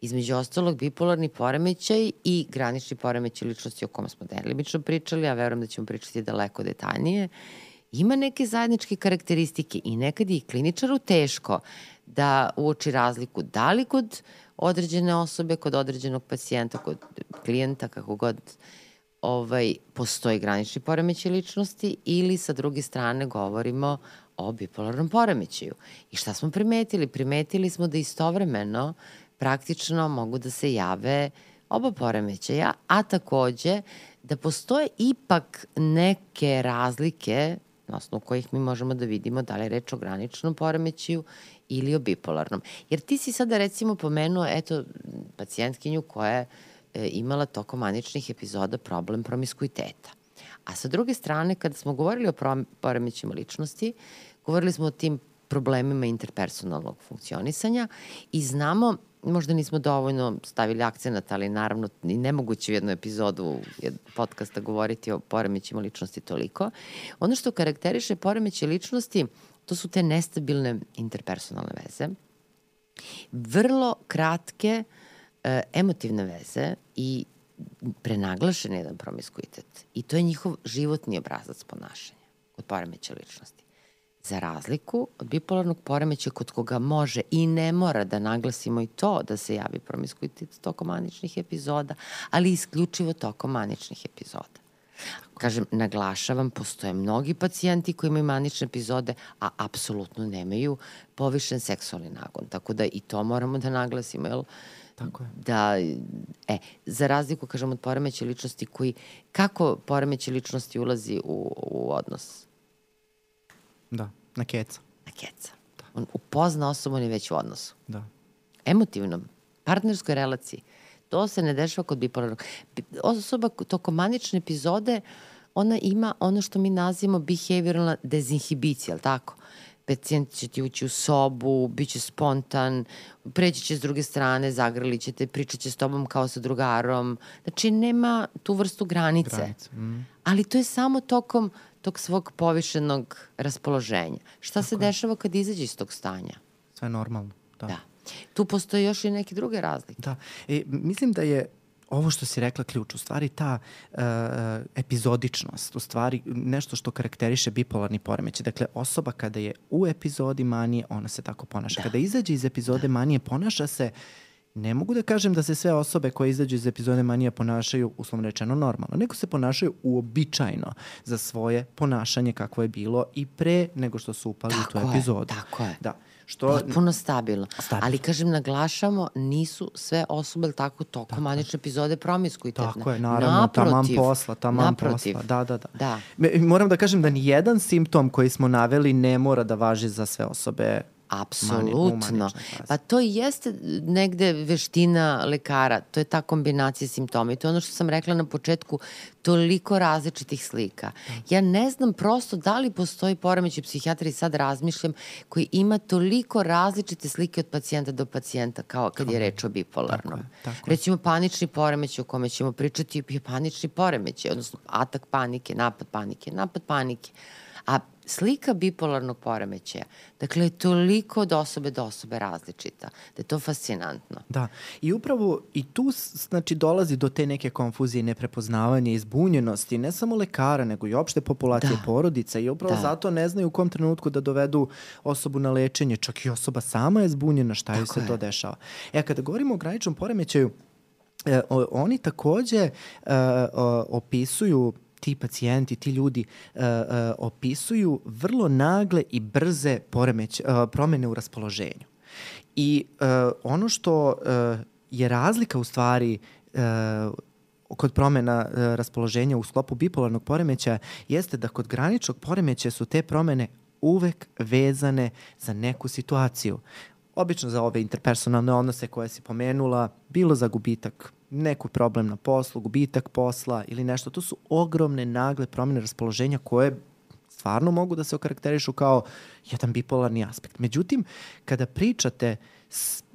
S2: između ostalog bipolarni poremećaj i granični poremećaj ličnosti o kome smo delimično pričali, a verujem da ćemo pričati daleko detaljnije, ima neke zajedničke karakteristike i nekad je i kliničaru teško da uoči razliku da li kod određene osobe, kod određenog pacijenta, kod klijenta, kako god ovaj, postoji granični poremećaj ličnosti ili sa druge strane govorimo o bipolarnom poremećaju. I šta smo primetili? Primetili smo da istovremeno praktično mogu da se jave oba poremećaja, a takođe da postoje ipak neke razlike na osnovu kojih mi možemo da vidimo da li je reč o graničnom poremećaju ili o bipolarnom. Jer ti si sada recimo pomenuo, eto, pacijentkinju koja je e, imala tokom maničnih epizoda problem promiskuiteta. A sa druge strane, kada smo govorili o poremećima ličnosti, govorili smo o tim problemima interpersonalnog funkcionisanja i znamo možda nismo dovoljno stavili akcenat, ali naravno i nemoguće u jednu epizodu podcasta govoriti o poremećima ličnosti toliko. Ono što karakteriše poremeće ličnosti, to su te nestabilne interpersonalne veze, vrlo kratke e, emotivne veze i prenaglašen jedan promiskuitet. I to je njihov životni obrazac ponašanja kod poremeća ličnosti. Za razliku od bipolarnog poremeća kod koga može i ne mora da naglasimo i to da se javi promiskuitet tokom maničnih epizoda, ali isključivo tokom maničnih epizoda. Kažem, naglašavam, postoje mnogi pacijenti koji imaju manične epizode, a apsolutno nemaju povišen seksualni nagon. Tako da i to moramo da naglasimo, jel?
S1: Tako je.
S2: Da, e, za razliku, kažem, od poremeća ličnosti koji, kako poremeće ličnosti ulazi u, u odnos?
S1: Da, na keca.
S2: Na keca. Da. On upozna osobu, on je već u odnosu.
S1: Da.
S2: Emotivnom, partnerskoj relaciji. To se ne dešava kod bipolarnog. Osoba tokom manične epizode, ona ima ono što mi nazivamo behavioralna dezinhibicija, ali tako? pacijent će ti ući u sobu, bit će spontan, preći će s druge strane, zagrali će te, pričat će s tobom kao sa drugarom. Znači, nema tu vrstu granice. granice. Mm. Ali to je samo tokom tog svog povišenog raspoloženja. Šta Tako se je. dešava kad izađe iz tog stanja?
S1: Sve normalno. Da.
S2: da. Tu postoje još i neke druge razlike.
S1: Da. E, mislim da je ovo što si rekla ključ, u stvari ta uh, epizodičnost, u stvari nešto što karakteriše bipolarni poremećaj. Dakle, osoba kada je u epizodi manije, ona se tako ponaša. Da. Kada izađe iz epizode da. manije, ponaša se ne mogu da kažem da se sve osobe koje izađu iz epizode manija ponašaju uslovno rečeno normalno, nego se ponašaju uobičajno za svoje ponašanje kakvo je bilo i pre nego što su upali tako u tu epizodu.
S2: Tako je,
S1: Da.
S2: Što, Potpuno stabilno. stabilno. Ali, kažem, naglašamo, nisu sve osobe tako tokom tako. manične epizode promiskuitetne.
S1: Tako je, naravno, naprotiv, taman posla, taman naprotiv. posla. Da, da, da.
S2: da.
S1: Moram da kažem da ni jedan simptom koji smo naveli ne mora da važi za sve osobe
S2: Apsolutno. Pa to i jeste negde veština lekara, to je ta kombinacija simptoma i to je ono što sam rekla na početku, toliko različitih slika. Ja ne znam prosto da li postoji poremećaj psihijatriji, sad razmišljam, koji ima toliko različite slike od pacijenta do pacijenta, kao kad je reč o bipolarnom. Tako je, tako Recimo panični poremećaj o kome ćemo pričati je panični poremećaj, odnosno atak panike, napad panike, napad panike. A slika bipolarnog poremećaja, dakle, je toliko od osobe do osobe različita, da je to fascinantno.
S1: Da, i upravo i tu znači, dolazi do te neke konfuzije, neprepoznavanja, izbunjenosti, ne samo lekara, nego i opšte populacije da. porodica i upravo da. zato ne znaju u kom trenutku da dovedu osobu na lečenje, čak i osoba sama je zbunjena šta joj se je. to dešava. E, kada govorimo o graničnom poremećaju, e, oni takođe e, opisuju ti pacijenti, ti ljudi uh, uh, opisuju vrlo nagle i brze poremeć, uh, promene u raspoloženju. I uh, ono što uh, je razlika u stvari uh, kod promena uh, raspoloženja u sklopu bipolarnog poremeća jeste da kod graničnog poremeća su te promene uvek vezane za neku situaciju. Obično za ove interpersonalne odnose koje si pomenula, bilo za gubitak neku problem na poslu, gubitak posla ili nešto. To su ogromne nagle promene raspoloženja koje stvarno mogu da se okarakterišu kao jedan bipolarni aspekt. Međutim, kada pričate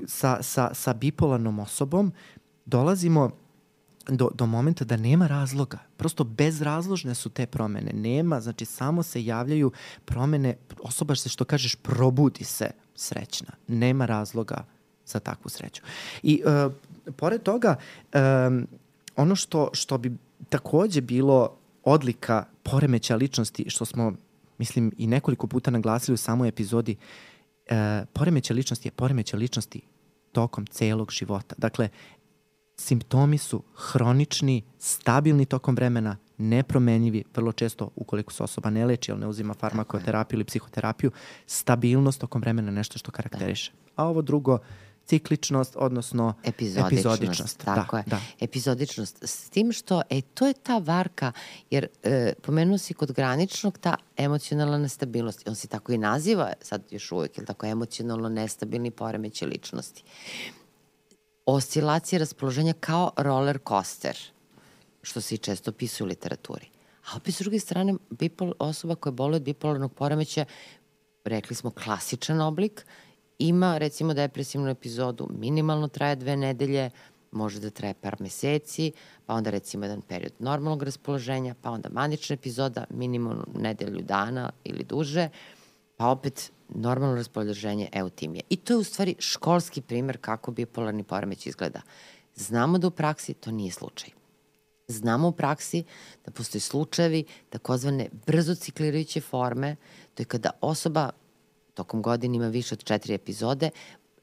S1: sa, sa, sa bipolarnom osobom, dolazimo do, do momenta da nema razloga. Prosto bezrazložne su te promene. Nema, znači samo se javljaju promene, osoba se što kažeš probudi se srećna. Nema razloga za takvu sreću. I uh, pored toga, um, ono što, što bi takođe bilo odlika poremeća ličnosti, što smo, mislim, i nekoliko puta naglasili u samoj epizodi, uh, poremeća ličnosti je poremeća ličnosti tokom celog života. Dakle, simptomi su hronični, stabilni tokom vremena, nepromenjivi, vrlo često ukoliko se osoba ne leči, ali ne uzima farmakoterapiju ili psihoterapiju, stabilnost tokom vremena nešto što karakteriše. A ovo drugo, cikličnost, odnosno epizodičnost. epizodičnost.
S2: Tako da, je. Da. Epizodičnost. S tim što, e, to je ta varka, jer e, pomenuo si kod graničnog ta emocionalna nestabilnost. On se tako i naziva sad još uvek, ili tako, emocionalno nestabilni poremeće ličnosti. Oscilacije raspoloženja kao roller coaster, što se i često pisuje u literaturi. A opet s druge strane, bipol, osoba koja boli od bipolarnog poremeća, rekli smo klasičan oblik, ima recimo depresivnu epizodu, minimalno traje dve nedelje, može da traje par meseci, pa onda recimo jedan period normalnog raspoloženja, pa onda manična epizoda, minimalno nedelju dana ili duže, pa opet normalno raspoloženje eutimije. I to je u stvari školski primer kako bipolarni poremeć izgleda. Znamo da u praksi to nije slučaj. Znamo u praksi da postoje slučajevi takozvane brzo ciklirajuće forme, to je kada osoba tokom godine ima više od četiri epizode,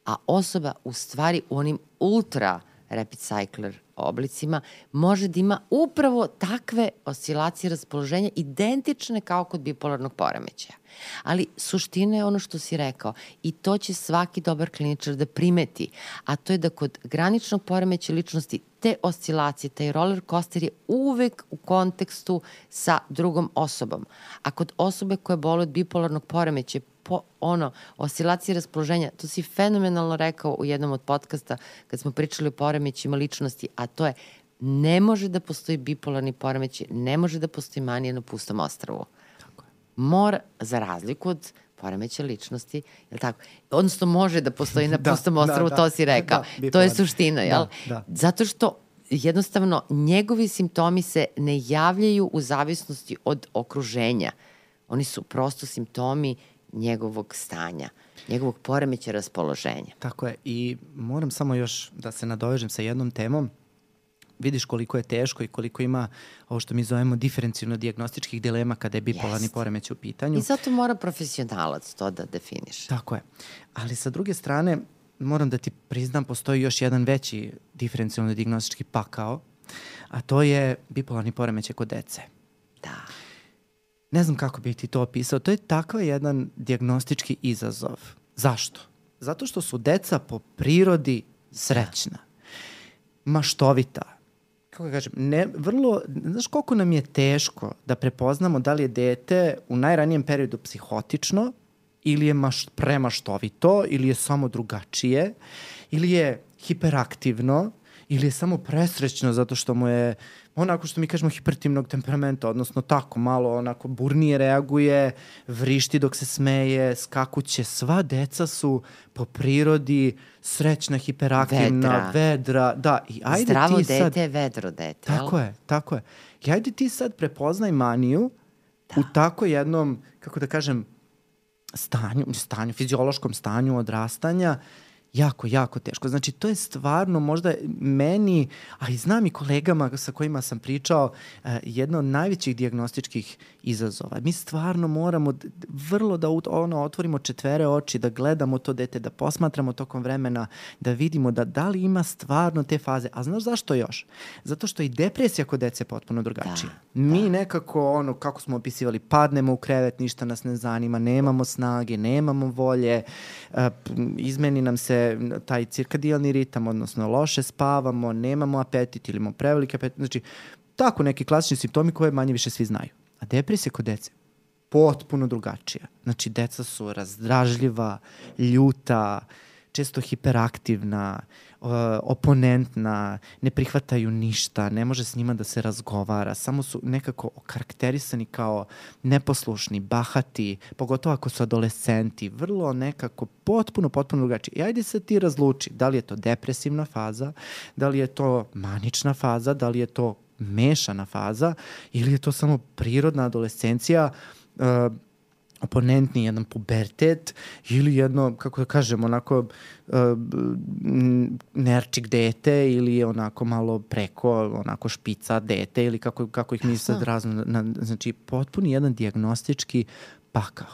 S2: a osoba u stvari u onim ultra rapid cycler oblicima može da ima upravo takve oscilacije raspoloženja identične kao kod bipolarnog poremećaja. Ali suština je ono što si rekao i to će svaki dobar kliničar da primeti, a to je da kod graničnog poremeća ličnosti te oscilacije, taj roller coaster je uvek u kontekstu sa drugom osobom. A kod osobe koja boli od bipolarnog poremeća po, ono, oscilacije raspoloženja, to si fenomenalno rekao u jednom od podcasta kad smo pričali o poremećima ličnosti, a to je ne može da postoji bipolarni poremećaj, ne može da postoji manija na pustom ostravu. Tako je. Mora, za razliku od poremeća ličnosti, je tako? Odnosno može da postoji na <laughs> da, pustom da, ostravu, da, to si rekao. Da, to je suština, jel? Da, da. Zato što jednostavno njegovi simptomi se ne javljaju u zavisnosti od okruženja. Oni su prosto simptomi njegovog stanja, njegovog poremeća raspoloženja.
S1: Tako je i moram samo još da se nadovežem sa jednom temom. Vidiš koliko je teško i koliko ima ovo što mi zovemo diferencijno diagnostičkih dilema kada je bipolarni Jest. poremeć u pitanju.
S2: I zato mora profesionalac to da definiš.
S1: Tako je. Ali sa druge strane, moram da ti priznam, postoji još jedan veći diferencijalno diagnostički pakao, a to je bipolarni poremećaj kod dece.
S2: Da
S1: ne znam kako bih ti to opisao, to je takav jedan diagnostički izazov. Zašto? Zato što su deca po prirodi srećna, maštovita, kako ga kažem, ne, vrlo, znaš koliko nam je teško da prepoznamo da li je dete u najranijem periodu psihotično ili je maš, premaštovito, ili je samo drugačije, ili je hiperaktivno, ili je samo presrećno zato što mu je onako što mi kažemo hipertimnog temperamenta, odnosno tako malo onako burnije reaguje, vrišti dok se smeje, skakuće. Sva deca su po prirodi srećna, hiperaktivna, vedra. vedra da, i ajde
S2: Zdravo
S1: ti sad...
S2: dete je vedro dete.
S1: Tako je, tako je. I ajde ti sad prepoznaj maniju da. u tako jednom, kako da kažem, stanju, stanju, fiziološkom stanju odrastanja jako, jako teško. Znači, to je stvarno možda meni, a i znam i kolegama sa kojima sam pričao, uh, jedna od najvećih diagnostičkih izazova. Mi stvarno moramo vrlo da ono, otvorimo četvere oči, da gledamo to dete, da posmatramo tokom vremena, da vidimo da da li ima stvarno te faze. A znaš zašto još? Zato što i depresija kod dece je potpuno drugačija. Da, Mi da. nekako, ono, kako smo opisivali, padnemo u krevet, ništa nas ne zanima, nemamo snage, nemamo volje, uh, izmeni nam se taj cirkadijalni ritam, odnosno loše spavamo, nemamo apetit ili imamo prevelike apetit, znači tako neki klasični simptomi koje manje više svi znaju. A depresija kod dece potpuno drugačija. Znači, deca su razdražljiva, ljuta, često hiperaktivna, oponentna, ne prihvataju ništa, ne može s njima da se razgovara, samo su nekako okarakterisani kao neposlušni, bahati, pogotovo ako su adolescenti, vrlo nekako potpuno, potpuno drugačiji. I ajde se ti razluči da li je to depresivna faza, da li je to manična faza, da li je to mešana faza ili je to samo prirodna adolescencija uh, oponentni jedan pubertet ili jedno, kako da kažem, onako uh, nerčik dete ili onako malo preko, onako špica dete ili kako, kako ih mi sad razno, na, znači potpuni jedan diagnostički pakao.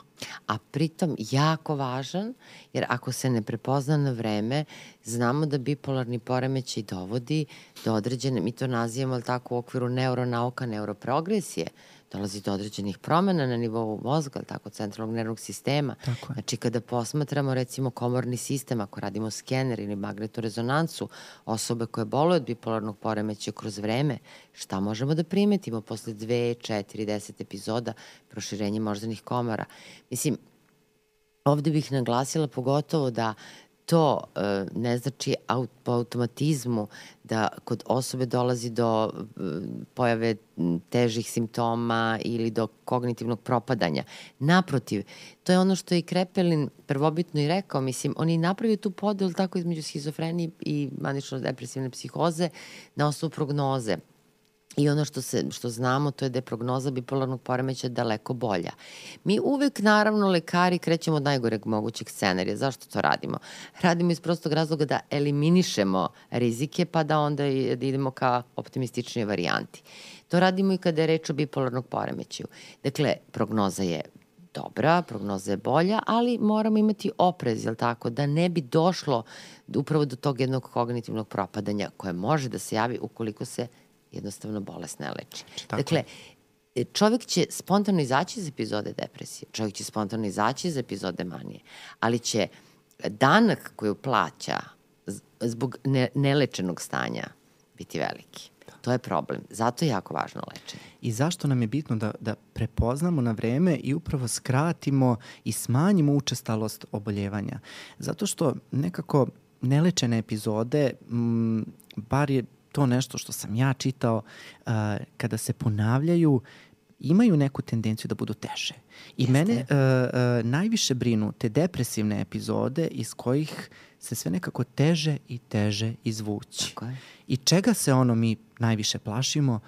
S2: A pritom jako važan, jer ako se ne prepozna na vreme, znamo da bipolarni poremećaj dovodi do određene, mi to nazivamo ali tako u okviru neuronauka, neuroprogresije, dolazi do određenih promena na nivou mozga, tako centralnog nervnog sistema. Tako je. Znači kada posmatramo recimo komorni sistem, ako radimo skener ili magnetnu rezonancu osobe koje boluju od bipolarnog poremeća kroz vreme, šta možemo da primetimo posle dve, četiri, deset epizoda proširenja moždanih komora. Mislim, ovde bih naglasila pogotovo da to e, ne znači po automatizmu da kod osobe dolazi do e, pojave težih simptoma ili do kognitivnog propadanja. Naprotiv, to je ono što je Krepelin prvobitno i rekao, mislim, on je napravio tu podel tako između schizofrenije i manično-depresivne psihoze na osnovu prognoze. I ono što, se, što znamo to je da je prognoza bipolarnog poremeća daleko bolja. Mi uvek, naravno, lekari krećemo od najgoreg mogućeg scenarija. Zašto to radimo? Radimo iz prostog razloga da eliminišemo rizike pa da onda da idemo ka optimističnije varijanti. To radimo i kada je reč o bipolarnog poremećaju. Dakle, prognoza je dobra, prognoza je bolja, ali moramo imati oprez, jel tako, da ne bi došlo upravo do tog jednog kognitivnog propadanja koje može da se javi ukoliko se jednostavno bolest ne leči. Tako. Dakle, čovek će spontano izaći iz epizode depresije, čovek će spontano izaći iz epizode manije, ali će danak koju plaća zbog ne, nelečenog stanja biti veliki. To je problem. Zato je jako važno lečenje.
S1: I zašto nam je bitno da, da prepoznamo na vreme i upravo skratimo i smanjimo učestalost oboljevanja? Zato što nekako nelečene epizode, m, bar je to nešto što sam ja čitao, uh, kada se ponavljaju, imaju neku tendenciju da budu teže. I Jeste. mene uh, uh, najviše brinu te depresivne epizode iz kojih se sve nekako teže i teže izvući. Tako je. I čega se ono mi najviše plašimo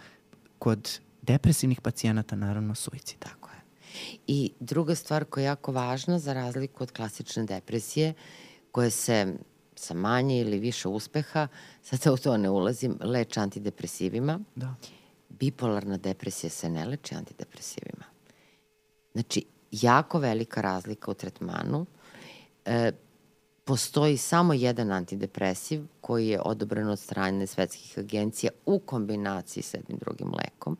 S1: kod depresivnih pacijenata, naravno suicid.
S2: Tako je. I druga stvar koja je jako važna za razliku od klasične depresije, koje se sa manje ili više uspeha, sad u to ne ulazim, leče antidepresivima. Da. Bipolarna depresija se ne leče antidepresivima. Znači, jako velika razlika u tretmanu. E, postoji samo jedan antidepresiv koji je odobren od strane svetskih agencija u kombinaciji s jednim drugim lekom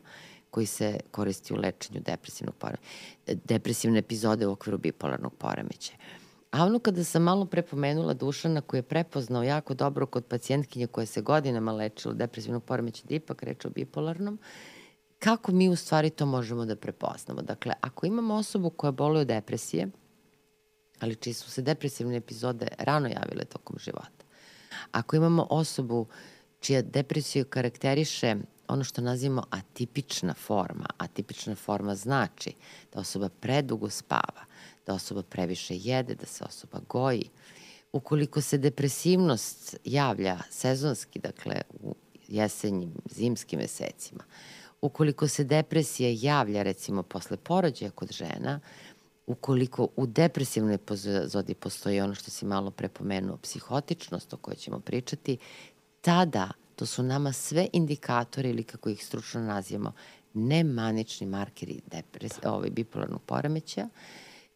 S2: koji se koristi u lečenju depresivnog poremeća, depresivne epizode u okviru bipolarnog poremeća. A ono kada sam malo prepomenula Dušana koji je prepoznao jako dobro kod pacijentkinje koja se godinama lečila depresivnog poremeća da ipak reče o bipolarnom, kako mi u stvari to možemo da prepoznamo? Dakle, ako imamo osobu koja boluje od depresije, ali čiji su se depresivne epizode rano javile tokom života. Ako imamo osobu čija depresiju karakteriše ono što nazivamo atipična forma. Atipična forma znači da osoba predugo spava, da osoba previše jede, da se osoba goji. Ukoliko se depresivnost javlja sezonski, dakle u jesenjim, zimskim mesecima, ukoliko se depresija javlja recimo posle porođaja kod žena, ukoliko u depresivnoj epizodi postoji ono što si malo prepomenuo, psihotičnost o kojoj ćemo pričati, tada to su nama sve indikatori ili kako ih stručno nazivamo, nemanični markeri depres, ovaj, bipolarnog poremeća,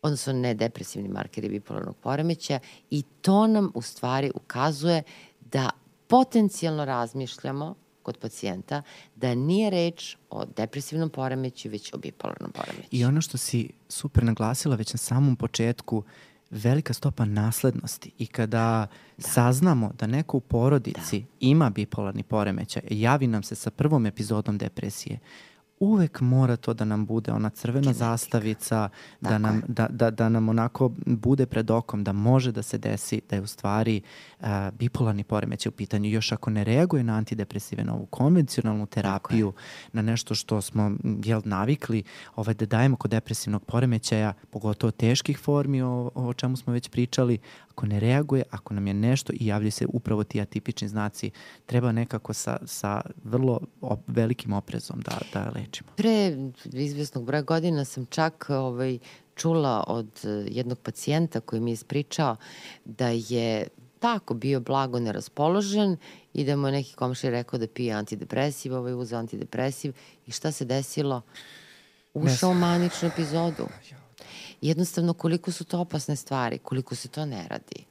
S2: odnosno ne depresivni markeri bipolarnog poremeća i to nam u stvari ukazuje da potencijalno razmišljamo kod pacijenta da nije reč o depresivnom poremeću, već o bipolarnom poremeću.
S1: I ono što si super naglasila već na samom početku, velika stopa naslednosti i kada da. saznamo da neko u porodici da. ima bipolarni poremećaj, javi nam se sa prvom epizodom depresije, uvek mora to da nam bude ona crvena Genetika. zastavica, da nam, da, da, da nam onako bude pred okom, da može da se desi da je u stvari uh, bipolarni poremećaj u pitanju. Još ako ne reaguje na antidepresive, na ovu konvencionalnu terapiju, na nešto što smo jel, navikli ovaj, da dajemo kod depresivnog poremećaja, pogotovo teških formi o, o čemu smo već pričali, ako ne reaguje, ako nam je nešto i javljaju se upravo ti atipični znaci, treba nekako sa, sa vrlo op, velikim oprezom da, da lečimo.
S2: Pre izvesnog broja godina sam čak ovaj, čula od eh, jednog pacijenta koji mi je ispričao da je tako bio blago neraspoložen i da mu je neki komšij rekao da pije antidepresiv, ovaj uzeo antidepresiv i šta se desilo? Ušao u maničnu epizodu jednostavno koliko su to opasne stvari, koliko se to ne radi.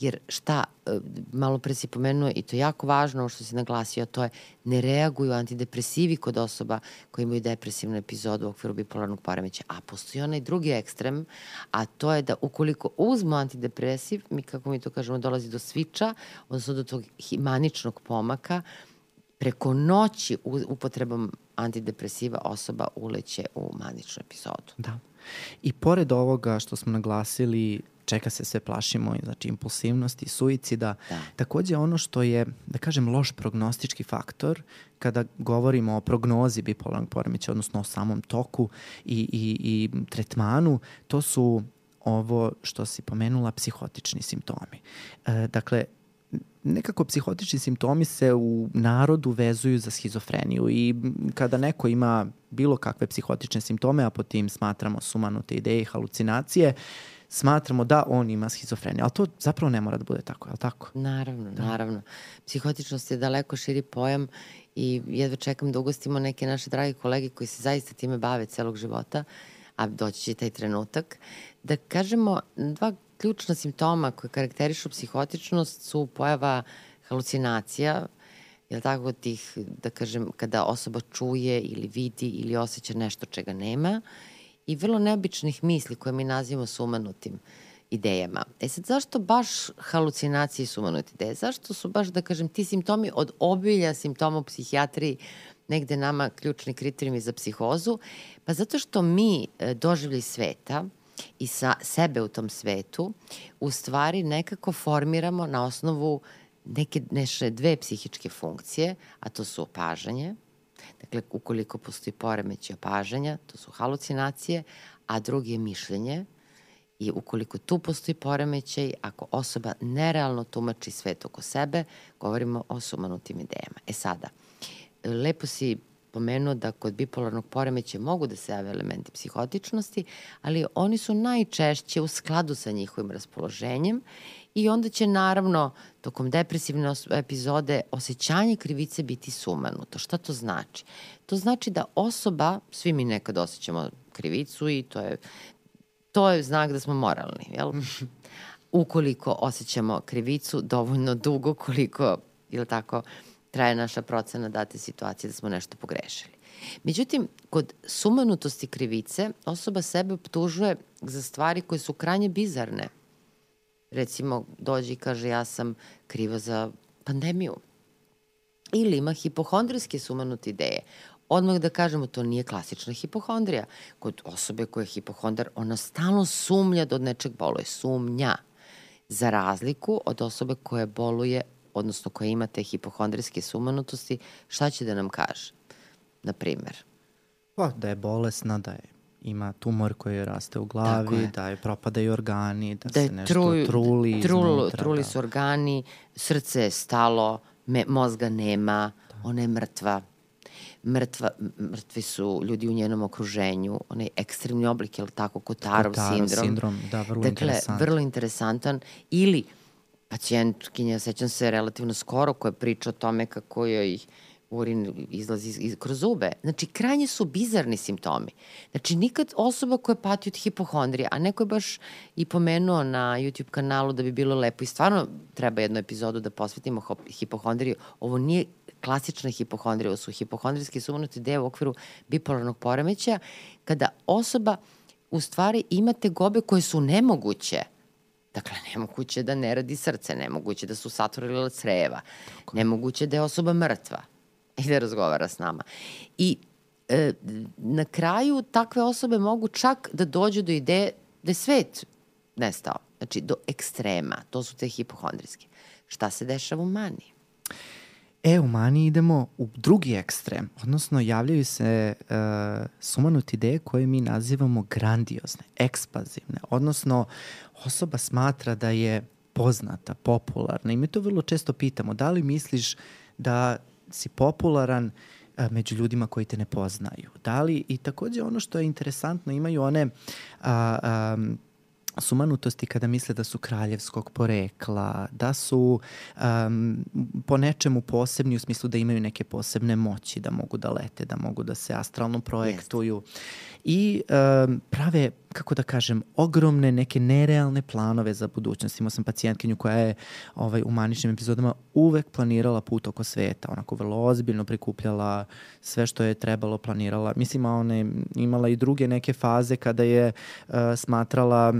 S2: Jer šta, e, malo pre si pomenuo i to je jako važno što si naglasio, to je ne reaguju antidepresivi kod osoba koji imaju depresivnu epizodu u okviru bipolarnog poremeća. A postoji onaj drugi ekstrem, a to je da ukoliko uzmu antidepresiv, mi kako mi to kažemo dolazi do sviča, odnosno do tog maničnog pomaka, preko noći upotrebom antidepresiva osoba uleće u maničnu epizodu.
S1: Da. I pored ovoga što smo naglasili, čeka se sve plašimo, znači impulsivnosti, suicida, da. takođe ono što je, da kažem, loš prognostički faktor kada govorimo o prognozi bipolarnog poremeća, odnosno o samom toku i, i, i tretmanu, to su ovo što si pomenula, psihotični simptomi. E, dakle, nekako psihotični simptomi se u narodu vezuju za schizofreniju i kada neko ima bilo kakve psihotične simptome, a po tim smatramo sumanute ideje i halucinacije, smatramo da on ima schizofreniju. Ali to zapravo ne mora da bude tako, je li tako?
S2: Naravno, da. naravno. Psihotičnost je daleko širi pojam i jedva čekam da ugostimo neke naše dragi kolege koji se zaista time bave celog života, a doći će taj trenutak, da kažemo dva ključna simptoma koje karakterišu psihotičnost su pojava halucinacija, li tako, tih, da kažem, kada osoba čuje ili vidi ili osjeća nešto čega nema i vrlo neobičnih misli koje mi nazivamo sumanutim idejama. E sad, zašto baš halucinacije i sumanute ideje? Zašto su baš, da kažem, ti simptomi od obilja simptoma u psihijatriji negde nama ključni kriterijumi za psihozu? Pa zato što mi e, doživljaj sveta i sa sebe u tom svetu u stvari nekako formiramo na osnovu neke neše dve psihičke funkcije, a to su opažanje, dakle ukoliko postoji poremeći opažanja, to su halucinacije, a drugi je mišljenje, i ukoliko tu postoji poremećaj, ako osoba nerealno tumači svet oko sebe, govorimo o sumanutim idejama. E sada, lepo si pomenuo da kod bipolarnog poremeća mogu da se jave elementi psihotičnosti, ali oni su najčešće u skladu sa njihovim raspoloženjem i onda će naravno tokom depresivne epizode osjećanje krivice biti sumanuto. Šta to znači? To znači da osoba, svi mi nekad osjećamo krivicu i to je, to je znak da smo moralni, jel? <laughs> Ukoliko osjećamo krivicu dovoljno dugo koliko, ili tako, traje naša procena date situacije da smo nešto pogrešili. Međutim, kod sumanutosti krivice osoba sebe optužuje za stvari koje su krajnje bizarne. Recimo, dođe i kaže ja sam kriva za pandemiju. Ili ima hipohondrijske sumanute ideje. odmah da kažemo, to nije klasična hipohondrija. Kod osobe koja je hipohondar, ona stalno sumnja da od nečeg boluje. Sumnja. Za razliku od osobe koja boluje, odnosno koja ima te hipohondrijske sumanutosti, šta će da nam kaže? Na primer.
S1: Pa, da je bolesna, da je ima tumor koji raste u glavi, je. da je propadaju organi, da, da se nešto truju, truli
S2: trul, iznutra. Truli da. su organi, srce je stalo, me, mozga nema, da. ona je mrtva. Mrtva, mrtvi su ljudi u njenom okruženju, onaj ekstremni oblik, je li tako, Kotarov, Kotarov sindrom.
S1: sindrom, da, vrlo dakle, interesantan.
S2: vrlo interesantan. Ili pacijentkinja, sećam se relativno skoro, koja priča o tome kako joj urin izlazi iz, kroz zube. Znači, krajnje su bizarni simptomi. Znači, nikad osoba koja pati od hipohondrije, a neko je baš i pomenuo na YouTube kanalu da bi bilo lepo i stvarno treba jednu epizodu da posvetimo hipohondriju. Ovo nije klasična hipohondrija, ovo su hipohondrijski sumanuti deo u okviru bipolarnog poremeća, kada osoba u stvari ima gobe koje su nemoguće Dakle, nemoguće da ne radi srce, nemoguće da su saturila creva, nemoguće da je osoba mrtva i da razgovara s nama. I e, na kraju takve osobe mogu čak da dođu do ideje da je svet nestao. Znači, do ekstrema. To su te hipohondrijske. Šta se dešava u maniji?
S1: E, u maniji idemo u drugi ekstrem, odnosno javljaju se uh, sumanuti ideje koje mi nazivamo grandiozne, ekspazivne, odnosno osoba smatra da je poznata, popularna i mi to vrlo često pitamo, da li misliš da si popularan a, među ljudima koji te ne poznaju. Da li, i takođe ono što je interesantno, imaju one a, a, sumanutosti kada misle da su kraljevskog porekla, da su um, po nečemu posebni u smislu da imaju neke posebne moći, da mogu da lete, da mogu da se astralno projektuju i um, prave, kako da kažem, ogromne neke nerealne planove za budućnost. Imao sam pacijentkinju koja je ovaj, u maničnim epizodama uvek planirala put oko sveta, onako vrlo ozbiljno prikupljala sve što je trebalo, planirala. Mislim, ona je imala i druge neke faze kada je uh, smatrala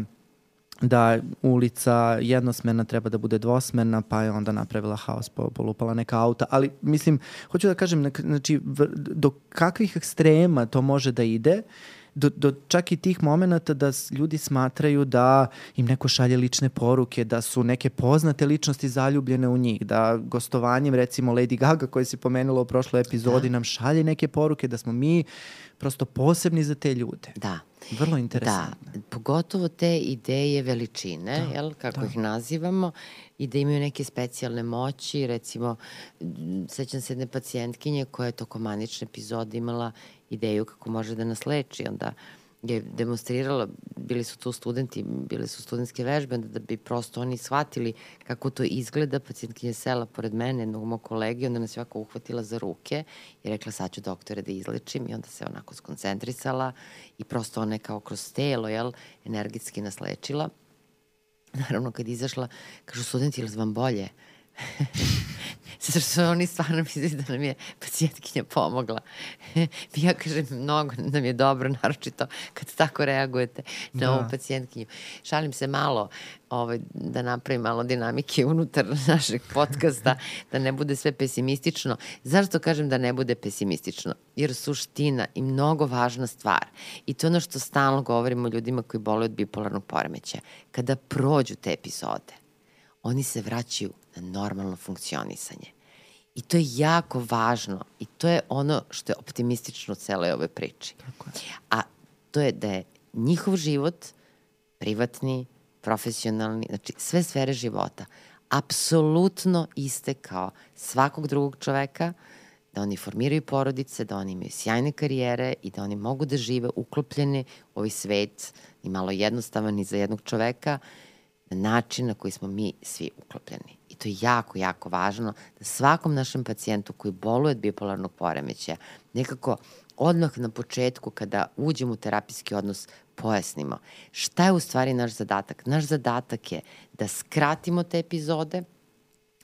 S1: da ulica jednosmerna treba da bude dvosmerna, pa je onda napravila haos, polupala neka auta, ali mislim, hoću da kažem, znači, do kakvih ekstrema to može da ide, do, do čak i tih momenta da ljudi smatraju da im neko šalje lične poruke, da su neke poznate ličnosti zaljubljene u njih, da gostovanjem recimo Lady Gaga koje si pomenula u prošloj epizodi da. nam šalje neke poruke, da smo mi prosto posebni za te ljude.
S2: Da.
S1: Vrlo interesantno.
S2: Da, pogotovo te ideje veličine, da, jel, kako da. ih nazivamo, i da imaju neke specijalne moći, recimo, sećam se jedne pacijentkinje koja je tokom manične epizode imala ideju kako može da nas leči, onda je demonstrirala, bili su tu studenti, bile su studentske vežbe, da bi prosto oni shvatili kako to izgleda. Pacijentkinja je sela pored mene, jednog mog kolegi, onda nas je ovako uhvatila za ruke i rekla sad ću doktore da izlečim i onda se onako skoncentrisala i prosto ona je kao kroz telo, jel, energetski nas lečila. Naravno, kad izašla, kažu studenti, ili vam bolje? <laughs> Zato što oni stvarno misli da nam je pacijentkinja pomogla. <laughs> ja kažem, mnogo nam je dobro, naročito kad tako reagujete na da. ovu pacijentkinju. Šalim se malo ovaj, da napravim malo dinamike unutar <laughs> našeg podcasta, da ne bude sve pesimistično. Zašto kažem da ne bude pesimistično? Jer suština i mnogo važna stvar, i to je ono što stalno govorimo ljudima koji boluju od bipolarnog poremeća, kada prođu te epizode, oni se vraćaju normalno funkcionisanje. I to je jako važno i to je ono što je optimistično u celoj ove priči. Tako je. A to je da je njihov život privatni, profesionalni, znači sve sfere života, apsolutno iste kao svakog drugog čoveka, da oni formiraju porodice, da oni imaju sjajne karijere i da oni mogu da žive uklopljeni u ovaj svet, ni malo jednostavan ni za jednog čoveka, na način na koji smo mi svi uklopljeni to je jako, jako važno da svakom našem pacijentu koji boluje od bipolarnog poremeća nekako odmah na početku kada uđemo u terapijski odnos pojasnimo šta je u stvari naš zadatak. Naš zadatak je da skratimo te epizode,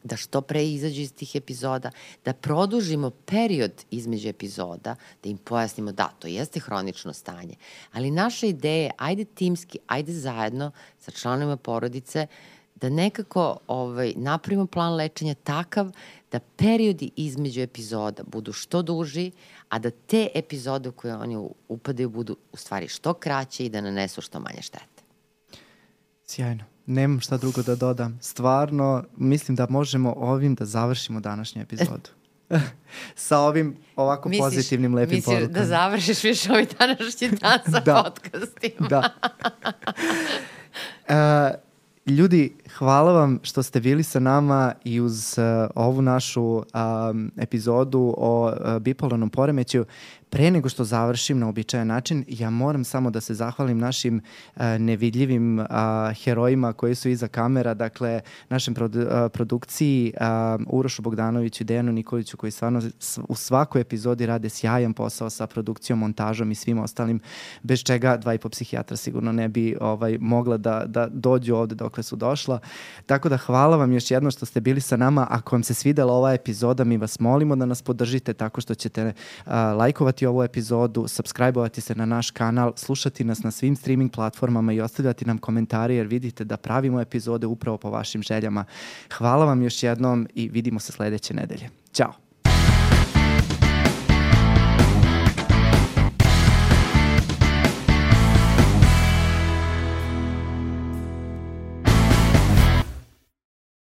S2: da što pre izađu iz tih epizoda, da produžimo period između epizoda, da im pojasnimo da, to jeste hronično stanje, ali naša ideja je ajde timski, ajde zajedno sa članovima porodice da nekako ovaj, napravimo plan lečenja takav da periodi između epizoda budu što duži, a da te epizode u koje oni upadaju budu u stvari što kraće i da nanesu što manje štete.
S1: Sjajno. Nemam šta drugo da dodam. Stvarno, mislim da možemo ovim da završimo današnju <laughs> epizodu. <laughs> sa ovim ovako misliš, pozitivnim, lepim misliš porukama.
S2: Misliš da završiš više ovaj današnji <laughs> dan sa da. podcastima?
S1: da. Uh, Ljudi, hvala vam što ste bili sa nama i uz uh, ovu našu um, epizodu o uh, bipolarnom poremeću. Pre nego što završim na običajan način, ja moram samo da se zahvalim našim uh, nevidljivim uh, herojima koji su iza kamera, dakle našem produ, uh, produkciji uh, Urošu Bogdanoviću i Dejanu Nikoliću koji stvarno u svakoj epizodi rade sjajan posao sa produkcijom, montažom i svim ostalim, bez čega dva i po psihijatra sigurno ne bi ovaj, mogla da, da dođu ovde dokle su došla. Tako da hvala vam još jedno što ste bili sa nama. Ako vam se svidela ova epizoda, mi vas molimo da nas podržite tako što ćete uh, lajkovati ovu epizodu, subscribe-ovati se na naš kanal, slušati nas na svim streaming platformama i ostavljati nam komentare jer vidite da pravimo epizode upravo po vašim željama. Hvala vam još jednom i vidimo se sledeće nedelje. Ćao!